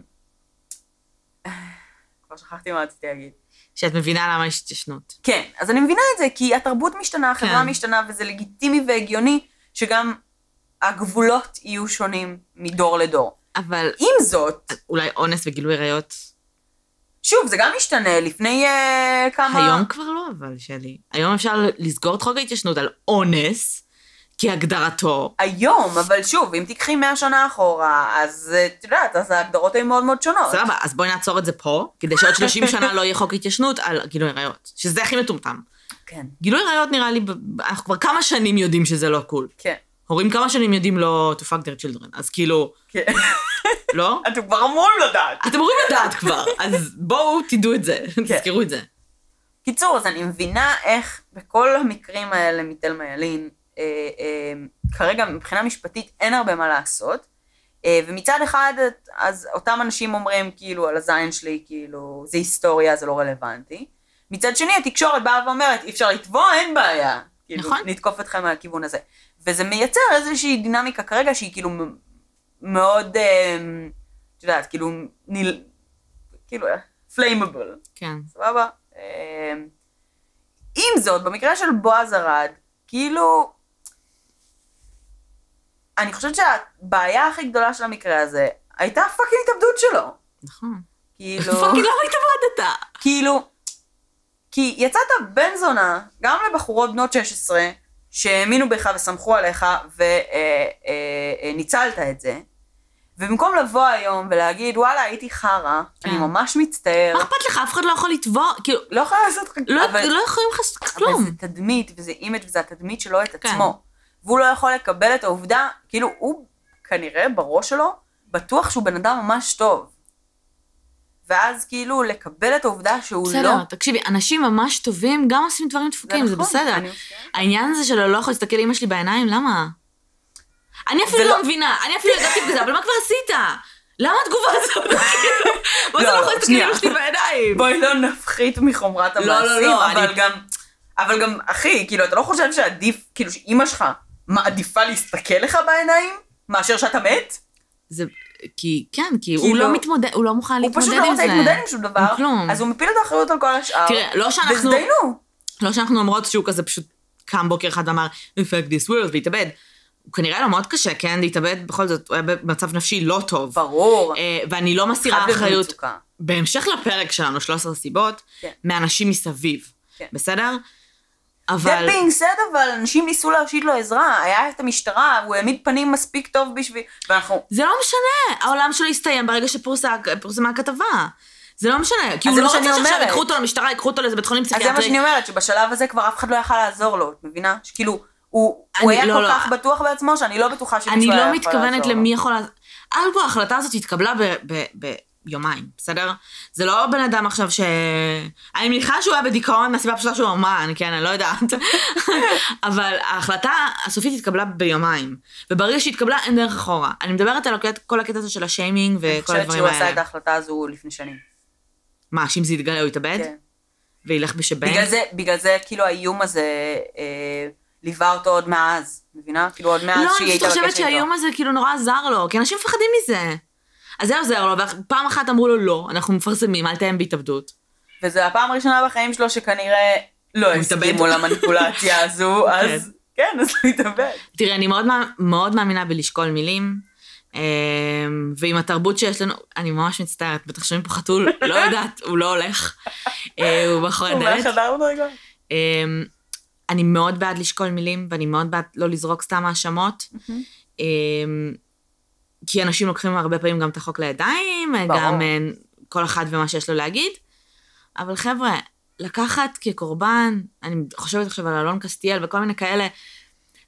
[sighs] כבר שכחתי מה רציתי להגיד. שאת מבינה למה יש התיישנות. כן, אז אני מבינה את זה, כי התרבות משתנה, החברה כן. משתנה, וזה לגיטימי והגיוני שגם הגבולות יהיו שונים מדור לדור. אבל עם זאת, אולי אונס וגילוי עריות, שוב, זה גם משתנה, לפני uh, כמה... היום כבר לא, אבל שלי. היום אפשר לסגור את חוק ההתיישנות על אונס, כהגדרתו. היום, אבל שוב, אם תיקחי 100 שנה אחורה, אז אה, את יודעת, אז ההגדרות היו מאוד מאוד שונות. סבבה, אז בואי נעצור את זה פה, כדי שעוד 30 [laughs] שנה לא יהיה חוק התיישנות על גילוי עריות. שזה הכי מטומטם. כן, גילוי עריות נראה לי, אנחנו כבר כמה שנים יודעים שזה לא קול. כן, הורים כמה שנים יודעים לא to fuck their children, אז כאילו, כן. [laughs] לא? אתם כבר אמורים לדעת. אתם אמורים לדעת כבר, אז בואו תדעו את זה, תזכרו את זה. קיצור, אז אני מבינה איך בכל המקרים האלה מתלמה ילין, אה, אה, כרגע מבחינה משפטית אין הרבה מה לעשות, אה, ומצד אחד, אז אותם אנשים אומרים כאילו על הזין שלי, כאילו, זה היסטוריה, זה לא רלוונטי. מצד שני, התקשורת באה ואומרת, אי אפשר לתבוע, אין בעיה. כאילו, נכון. נתקוף אתכם מהכיוון הזה. וזה מייצר איזושהי דינמיקה כרגע שהיא כאילו מאוד, אה, את יודעת, כאילו, ניל... כאילו, פליימבל. כן. סבבה? אמ, עם זאת, במקרה של בועז ארד, כאילו, אני חושבת שהבעיה הכי גדולה של המקרה הזה הייתה ה fucking התאבדות שלו. נכון. כאילו, [laughs] fucking למה התאבדת? כאילו, כי יצאת בן זונה גם לבחורות בנות 16 שהאמינו בך וסמכו עליך וניצלת את זה, ובמקום לבוא היום ולהגיד, וואלה, הייתי חרא, כן. אני ממש מצטער, מה אכפת לך? אף אחד לא יכול לתבוע, כאילו, לא יכולה לעשות לך לא אבל- לא יכולים לעשות אבל כלום. זה תדמית, וזה image וזה התדמית שלו את כן. עצמו. והוא לא יכול לקבל את העובדה, כאילו, הוא כנראה בראש שלו, בטוח שהוא בן אדם ממש טוב. ואז כאילו, לקבל את העובדה שהוא לא... בסדר, תקשיבי, אנשים ממש טובים גם עושים דברים דפוקים, זה נכון, בסדר. אני מסכימה. העניין הזה שלו לא יכול להסתכל לאמא שלי בעיניים, למה? אני אפילו זה לא לא- מבינה, אני אפילו ידעתי בזה, אבל מה כבר עשית? למה התגובה הזאת? כאילו, [laughs] מה זה לא, לא יכול להסתכל. לאמא שלי בעיניים? בואי לא נפחית מחומרת לא, לא, המעשים, לא, אבל אני- גם... אבל גם, אחי, כאילו, אתה לא חושב שעדיף, כאילו, שאימא שלך מעדיפה להסתכל לך בעיניים, מאשר שאתה מת? זה, כי, כן, כי הוא כאילו- לא מתמודד, הוא לא מוכן הוא להתמודד פשוט עם זה. לא רוצה להתמודד עם שום דבר, כלום. אז הוא מפיל את האחריות על כל השאר. תראה, לא שאנחנו, והזדיינו. לא שאנחנו אומרות שהוא כזה פשוט קם בוקר אחד ואמר, fuck this world, והתאבד. הוא כנראה לו מאוד קשה, כן, להתאבד, בכל זאת, הוא היה במצב נפשי לא טוב. ברור. אה, ואני לא מסירה אחריות. בהמשך לפרק שלנו, 13 סיבות, כן. מאנשים מסביב, כן. בסדר? אבל... being said, אבל אנשים ניסו להושיט לו עזרה, היה את המשטרה, הוא העמיד פנים מספיק טוב בשביל... ואנחנו... זה לא משנה, העולם שלו הסתיים ברגע שפורסמה הכתבה. זה לא משנה, כי הוא זה לא רוצה שעכשיו. ייקחו אותו למשטרה, ייקחו אותו לאיזה בית חולים אז זה מה פסיכיאטרי. שאני אומרת, שבשלב הזה כבר אף אחד לא יכל לעזור לו, את מבינה? שכאילו, הוא הוא אני- היה לא, כל לא. כך בטוח בעצמו, שאני לא בטוחה שמישהו אני היה לא יכול מתכוונת לעזור לו. למי יכול... לעז- אלבו, ההחלטה הזאת התקבלה ביומיים, בסדר? זה לא בן אדם עכשיו ש... אני מניחה שהוא היה בדיכאון מהסיבה הפשוטה שהוא אומן, כן, אני לא יודעת. [laughs] אבל ההחלטה הסופית התקבלה ביומיים. וברגע שהתקבלה, אין דרך אחורה. אני מדברת על כל הקטע הזה של השיימינג אני וכל חושבת הדברים שהוא עשה את האלה. ההחלטה הזו לפני שנים. מה, שאם זה יתגלה הוא יתאבד? כן. וילך בשבן? בגלל זה, בגלל זה, כאילו, האיום הזה אה, ליווה אותו עוד מאז, מבינה? כאילו, עוד מאז לא, שהיא אני הייתה בקשר חושבת איתו. שהאיום הזה כאילו נורא עזר לו, כי אנשים מפחדים מזה. אז זה עוזר לו, ופעם אחת אמרו לו לא, אנחנו מפרסמים, אל תאם בהתאבדות. וזו הפעם הראשונה בחיים שלו שכנראה לא הוא. הסכימו למניפולציה [laughs] הזו, אז כן, אז הוא התאבד. תראה, אני מאוד, מאוד מאמינה בלשקול מילים, אמ, ועם התרבות שיש לנו, אני ממש מצטערת, בטח שומעים פה חתול, לא [laughs] יודעת, הוא לא הולך, אה, הוא מאחורי הוא הדלת. מהחדר מדרגות. אמ, אני מאוד בעד לשקול מילים, ואני מאוד בעד לא לזרוק סתם האשמות. אמ, כי אנשים לוקחים הרבה פעמים גם את החוק לידיים, ברור. גם אה, כל אחד ומה שיש לו להגיד. אבל חבר'ה, לקחת כקורבן, אני חושבת עכשיו על אלון קסטיאל וכל מיני כאלה,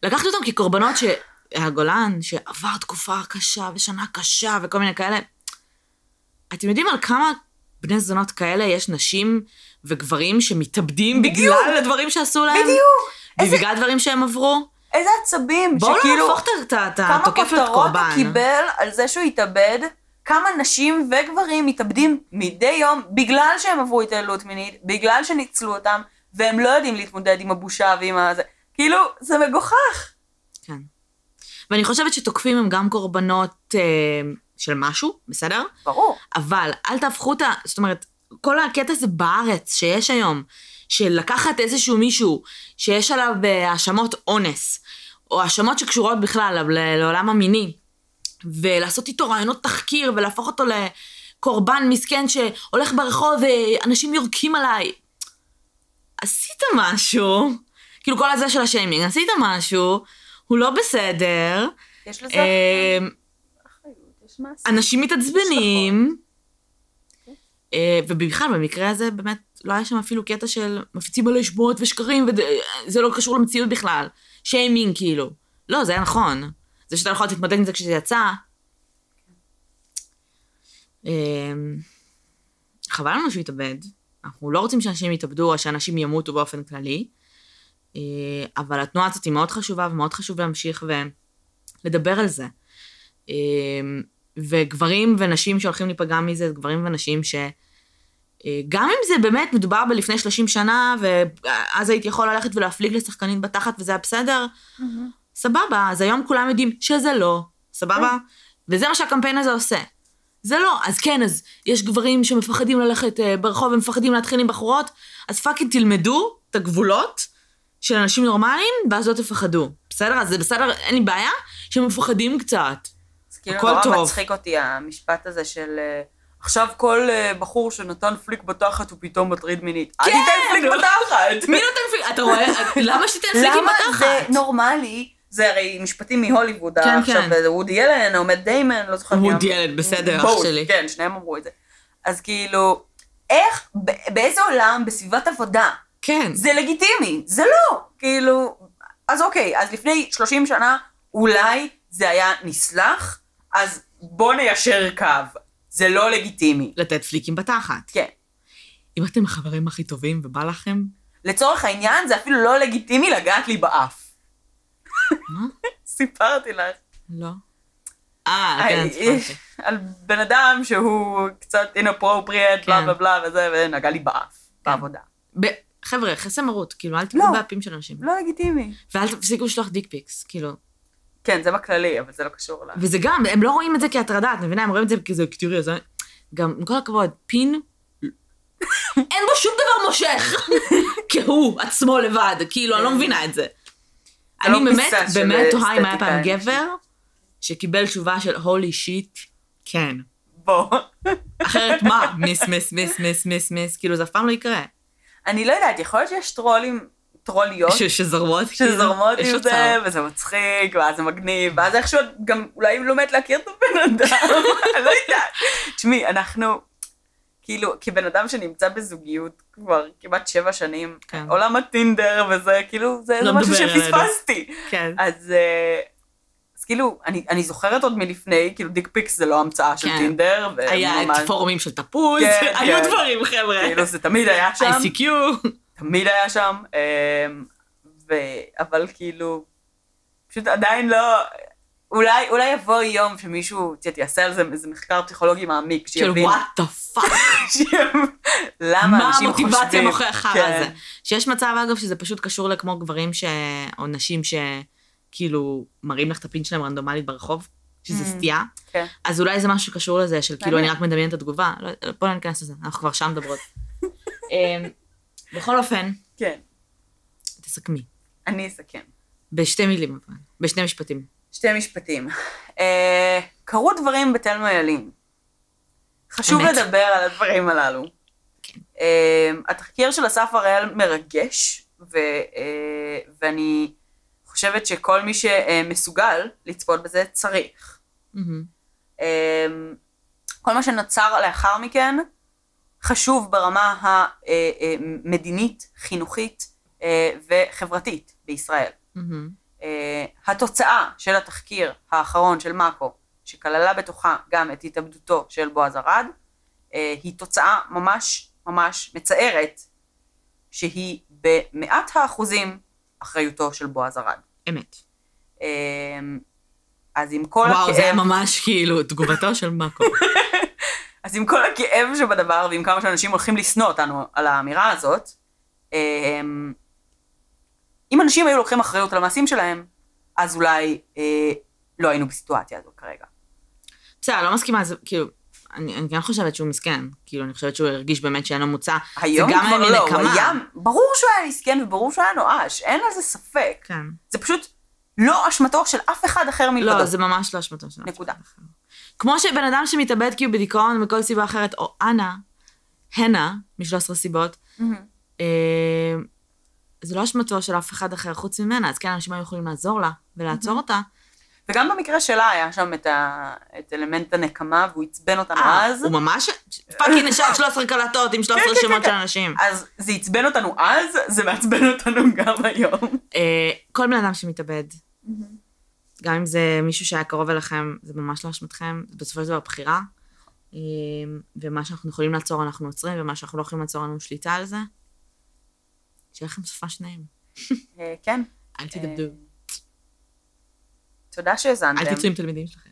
לקחת אותם כקורבנות שהגולן, שעבר תקופה קשה ושנה קשה וכל מיני כאלה, אתם יודעים על כמה בני זונות כאלה יש נשים וגברים שמתאבדים בדיוק. בגלל הדברים שעשו להם? בדיוק. איזה- ובגלל דברים שהם עברו? איזה עצבים, בואו לא שכאילו, נהפוך את- את- את כמה התוקף כותרות. הוא קיבל על זה שהוא התאבד, כמה נשים וגברים מתאבדים מדי יום בגלל שהם עברו התעללות מינית, בגלל שניצלו אותם, והם לא יודעים להתמודד עם הבושה ועם הזה. כאילו, זה מגוחך. כן. ואני חושבת שתוקפים הם גם קורבנות אה, של משהו, בסדר? ברור. אבל אל תהפכו את ה... זאת אומרת, כל הקטע הזה בארץ שיש היום, של לקחת איזשהו מישהו שיש עליו אה, האשמות אונס, או האשמות שקשורות בכלל לעולם המיני, ולעשות איתו רעיונות תחקיר, ולהפוך אותו לקורבן מסכן שהולך ברחוב ואנשים יורקים עליי. עשית משהו, כאילו כל הזה של השיימינג, עשית משהו, הוא לא בסדר, יש לזה אחריות, מעשה. אנשים מתעצבנים, אה, ובכלל, במקרה הזה באמת לא היה שם אפילו קטע של מפיצים מלא שמועות ושקרים, וזה לא קשור למציאות בכלל. שיימינג כאילו. לא, זה היה נכון. זה שאתה לא יכול להתמודד עם זה כשזה יצא. אה, חבל לנו שהוא יתאבד. אנחנו לא רוצים שאנשים יתאבדו או שאנשים ימותו באופן כללי. אה, אבל התנועה הזאת היא מאוד חשובה ומאוד חשוב להמשיך ולדבר על זה. אה, וגברים ונשים שהולכים להיפגע מזה, זה גברים ונשים ש... אה, גם אם זה באמת מדובר בלפני 30 שנה, ואז הייתי יכול ללכת ולהפליג לשחקנית בתחת וזה היה בסדר, סבבה, אז היום כולם יודעים שזה לא, סבבה? וזה מה שהקמפיין הזה עושה. זה לא, אז כן, אז יש גברים שמפחדים ללכת אה, ברחוב ומפחדים להתחיל עם בחורות, אז fucking תלמדו את הגבולות של אנשים נורמליים, ואז לא תפחדו. בסדר? אז זה בסדר, אין לי בעיה, שהם מפחדים קצת. זה כאילו נורא. מצחיק אותי המשפט הזה של אה, עכשיו כל אה, בחור שנתן פליק בתחת הוא פתאום מטריד מינית. אל כן, תיתן פליק נו. בתחת. מי נותן פליק? אתה רואה? למה שתיתן פליקים למה בתחת? זה נורמלי זה הרי משפטים מהוליווד, כן, עכשיו כן. זה וודי אלן, או מת דיימן, לא זוכרת. וודי. אלן, בסדר, אח שלי. כן, שניהם אמרו את זה. אז כאילו, איך, באיזה עולם, בסביבת עבודה, כן. זה לגיטימי, זה לא, כאילו, אז אוקיי, אז לפני 30 שנה אולי זה היה נסלח, אז בוא ניישר קו, זה לא לגיטימי. לתת פליקים בתחת. כן. אם אתם החברים הכי טובים ובא לכם, לצורך העניין זה אפילו לא לגיטימי לגעת לי באף. מה? [laughs] סיפרתי לך. לא. אה, כן, סיפרתי. [laughs] על בן אדם שהוא קצת inappropriate, בלה כן. בלה בלה וזה, ונגע לי באף, בעבודה. ב- חבר'ה, יחסי מרות, כאילו, אל תיגעו לא. באפים של אנשים. לא לגיטימי. ואל תפסיקו לשלוח dick pics, כאילו. כן, זה בכללי, אבל זה לא קשור ל... וזה גם, הם לא רואים את זה כהטרדה, את מבינה? הם רואים את זה כזה, תראי, זה... גם, עם כל הכבוד, פין, אין בו שום דבר מושך. [laughs] כשהוא, עצמו לבד, כאילו, אני לא מבינה את זה. לא אני באמת, באמת תוהה אם היה פעם. גבר שקיבל תשובה של הולי שיט, כן. בוא. אחרת מה? [laughs] מיס, מיס, מיס, מיס, מיס, מיס, כאילו, זה אף פעם לא יקרה. אני לא יודעת, יכול להיות שיש טרולים, טרוליות, ש- שזורמות, כאילו, שזורמות עם. זה, וזה מצחיק, ואז זה מגניב, ואז איכשהו גם אולי לא מת להכיר את הבן אדם, [laughs] אני לא יודעת. תשמעי, אנחנו, כאילו, כבן אדם שנמצא בזוגיות כבר כמעט שבע שנים, כן. עולם הטינדר וזה, כאילו, זה לא משהו אלינו. שפספסתי. כן. אז, אה, אז כאילו, אני, אני זוכרת עוד מלפני, כאילו dick pics זה לא המצאה של כן. טינדר, היה וממש- את פורומים של תפוז, כן, [laughs] היו כן. דברים, חבר'ה. כאילו זה תמיד היה שם. ICQ. תמיד היה שם, אמ, ו... אבל כאילו, פשוט עדיין לא, אולי, אולי יבוא יום שמישהו, את יודעת, יעשה על זה איזה מחקר פסיכולוגי מעמיק, שיבין, what the fuck. למה מה אנשים חושבים, המוטיבציה מאחורי החרא. הזה? שיש מצב, אגב, שזה פשוט קשור לכמו גברים ש... או נשים שכאילו מראים לך את הפין שלהם רנדומלית ברחוב, שזה Mm. סטייה. כן. אז אולי זה משהו שקשור לזה, של כאילו אני. רק מדמיינת את התגובה. לא, בוא לא ניכנס לזה, אנחנו כבר שם מדברות. [laughs] בכל אופן, כן, תסכמי. אני אסכם. בשתי מילים. בשני משפטים. שתי משפטים. אה, קרו דברים בתלמה ילין. חשוב אמת. לדבר על הדברים הללו. כן. אה, התחקיר של אסף הראל מרגש, ו, אה, ואני חושבת שכל מי שמסוגל לצפות בזה צריך. אה, כל מה שנוצר לאחר מכן חשוב ברמה המדינית, חינוכית אה, וחברתית בישראל. Uh, התוצאה של התחקיר האחרון של מאקו, שכללה בתוכה גם את התאבדותו של בועז ארד, uh, היא תוצאה ממש ממש מצערת, שהיא במאת האחוזים אחריותו של בועז ארד. אמת. אז עם כל וואו, זה היה הכאב, ממש כאילו תגובתו של מאקו. [laughs] אז עם כל הכאב שבדבר, ועם כמה שאנשים הולכים לשנוא אותנו על האמירה הזאת, uh, אם אנשים היו לוקחים אחריות על המעשים שלהם, אז אולי אה, לא היינו בסיטואציה הזו כרגע. בסדר, לא מסכימה, זה כאילו, אני אני כן חושבת שהוא מסכן. כאילו, אני חושבת שהוא הרגיש באמת שאין לו מוצא. היום זה גם כבר לא, הוא מנקמה. היה, ברור שהוא היה מסכן וברור שהוא היה נואש, אין על זה ספק. כן. זה פשוט לא אשמתו של אף אחד אחר מלבדו. לא, זה ממש לא אשמתו של אף נקודה. אחד אחר. כמו שבן אדם שמתאבד כי הוא בדיכאון מכל סיבה אחרת, או אנה, הנה, מ-13 סיבות, מהמם. אה, זה לא אשמתו של אף אחד אחר חוץ ממנה, אז כן, אנשים היו יכולים לעזור לה ולעצור אותה. וגם במקרה שלה היה שם את, ה... את אלמנט הנקמה, והוא עצבן אותנו אה, אז. הוא ממש fucking נשאר 13 קלטות עם 13 כן, כן, שמות כן. של אנשים. אז זה עצבן אותנו אז, זה מעצבן אותנו גם היום. אה, כל בן אדם שמתאבד, גם אם זה מישהו שהיה קרוב אליכם, זה ממש לא אשמתכם, זה בסופו של דבר בחירה. אה, ומה שאנחנו יכולים לעצור אנחנו עוצרים, ומה שאנחנו לא יכולים לעצור אין לנו שליטה על זה. שיהיה לכם סופ"ש נעים. אה, כן. אל תתאבדו. אה, תודה שהאזנתם. אל תצאו עם תלמידים שלכם.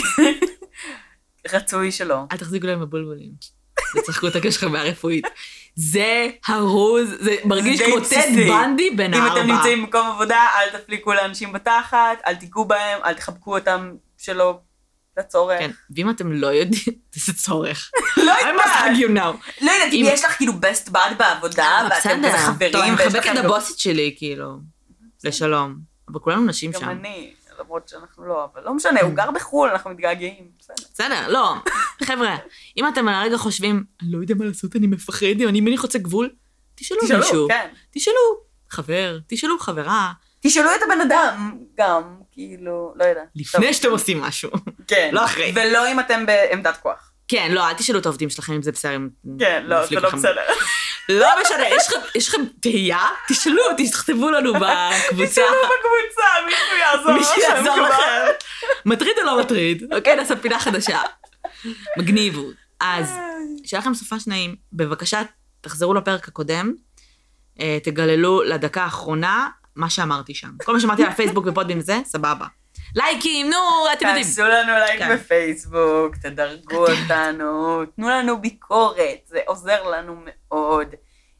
[laughs] רצוי שלא. אל תחזיקו להם בבולבולים. וצחקו את הקשר מהרפואית. זה הרוז, זה מרגיש כמו טד. בנדי אם הארבע. אתם נמצאים במקום עבודה, אל תפליקו לאנשים בתחת, אל תיגעו בהם, אל תחבקו אותם שלא לצורך. כן, ואם אתם לא יודעים, [laughs] זה צורך. [laughs] לא I must יודעת. hug you now. לא יודעת, אם אם- יש לך כאילו best bud בעבודה, ואתם בסדר. כזה חברים, טוב, אני ויש מחבקת לכם את גם- הבוסית שלי, כאילו, לשלום. אבל כולנו נשים גם שם. אני, למרות שאנחנו לא, אבל לא משנה, הוא גר בחו"ל, אנחנו מתגעגעים, בסדר. בסדר, לא. חבר'ה, אם אתם על הרגע חושבים, אני לא יודע מה לעשות, אני מפחד, אני אני חוצה גבול, תשאלו תשאלו, מישהו. כן. תשאלו חבר, תשאלו חברה, תשאלו את הבן אדם גם, כאילו, לא יודעת. לפני שאתם עושים משהו. כן. לא אחרי. ולא אם אתם בעמדת כוח. כן, לא, אל תשאלו את העובדים שלכם אם זה בסדר. כן, לא, זה לא. בסדר. לא משנה, יש לכם- תהייה? תשאלו, תכתבו לנו [laughs] בקבוצה. תשאלו בקבוצה, מישהו יעזור מישהו לכם יעזור כבר. לכם. מטריד או לא מטריד? אוקיי, נעשה פינה חדשה. מגניב הוא. אז, שיהיה לכם סופה שניים. בבקשה, תחזרו לפרק הקודם, אה, תגללו לדקה האחרונה מה שאמרתי שם. כל מה שאמרתי על הפייסבוק ופודים זה, סבבה. לייקים, נו, אתם יודעים. תעשו לנו לייק כן. בפייסבוק, תדרגו אותנו, תנו לנו ביקורת, זה עוזר לנו מאוד.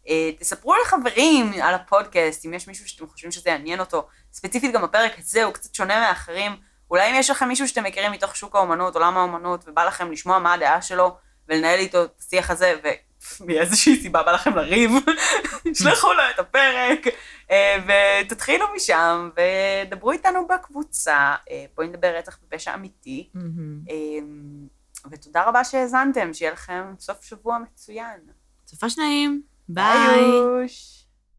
אה, תספרו לחברים על הפודקאסט, אם יש מישהו שאתם חושבים שזה יעניין אותו. ספציפית גם הפרק הזה הוא קצת שונה מאחרים. אולי אם יש לכם מישהו שאתם מכירים מתוך שוק האומנות, עולם האומנות, ובא לכם לשמוע מה הדעה שלו, ולנהל איתו את השיח הזה, ומאיזושהי סיבה בא לכם לריב, [laughs] שלחו לו את הפרק, אה, ותתחילו משם, ודברו איתנו בקבוצה, אה, בואי נדבר רצח ופשע אמיתי. אה, ותודה רבה שהאזנתם, שיהיה לכם סוף שבוע מצוין. סופה שניים. ביי. ביי.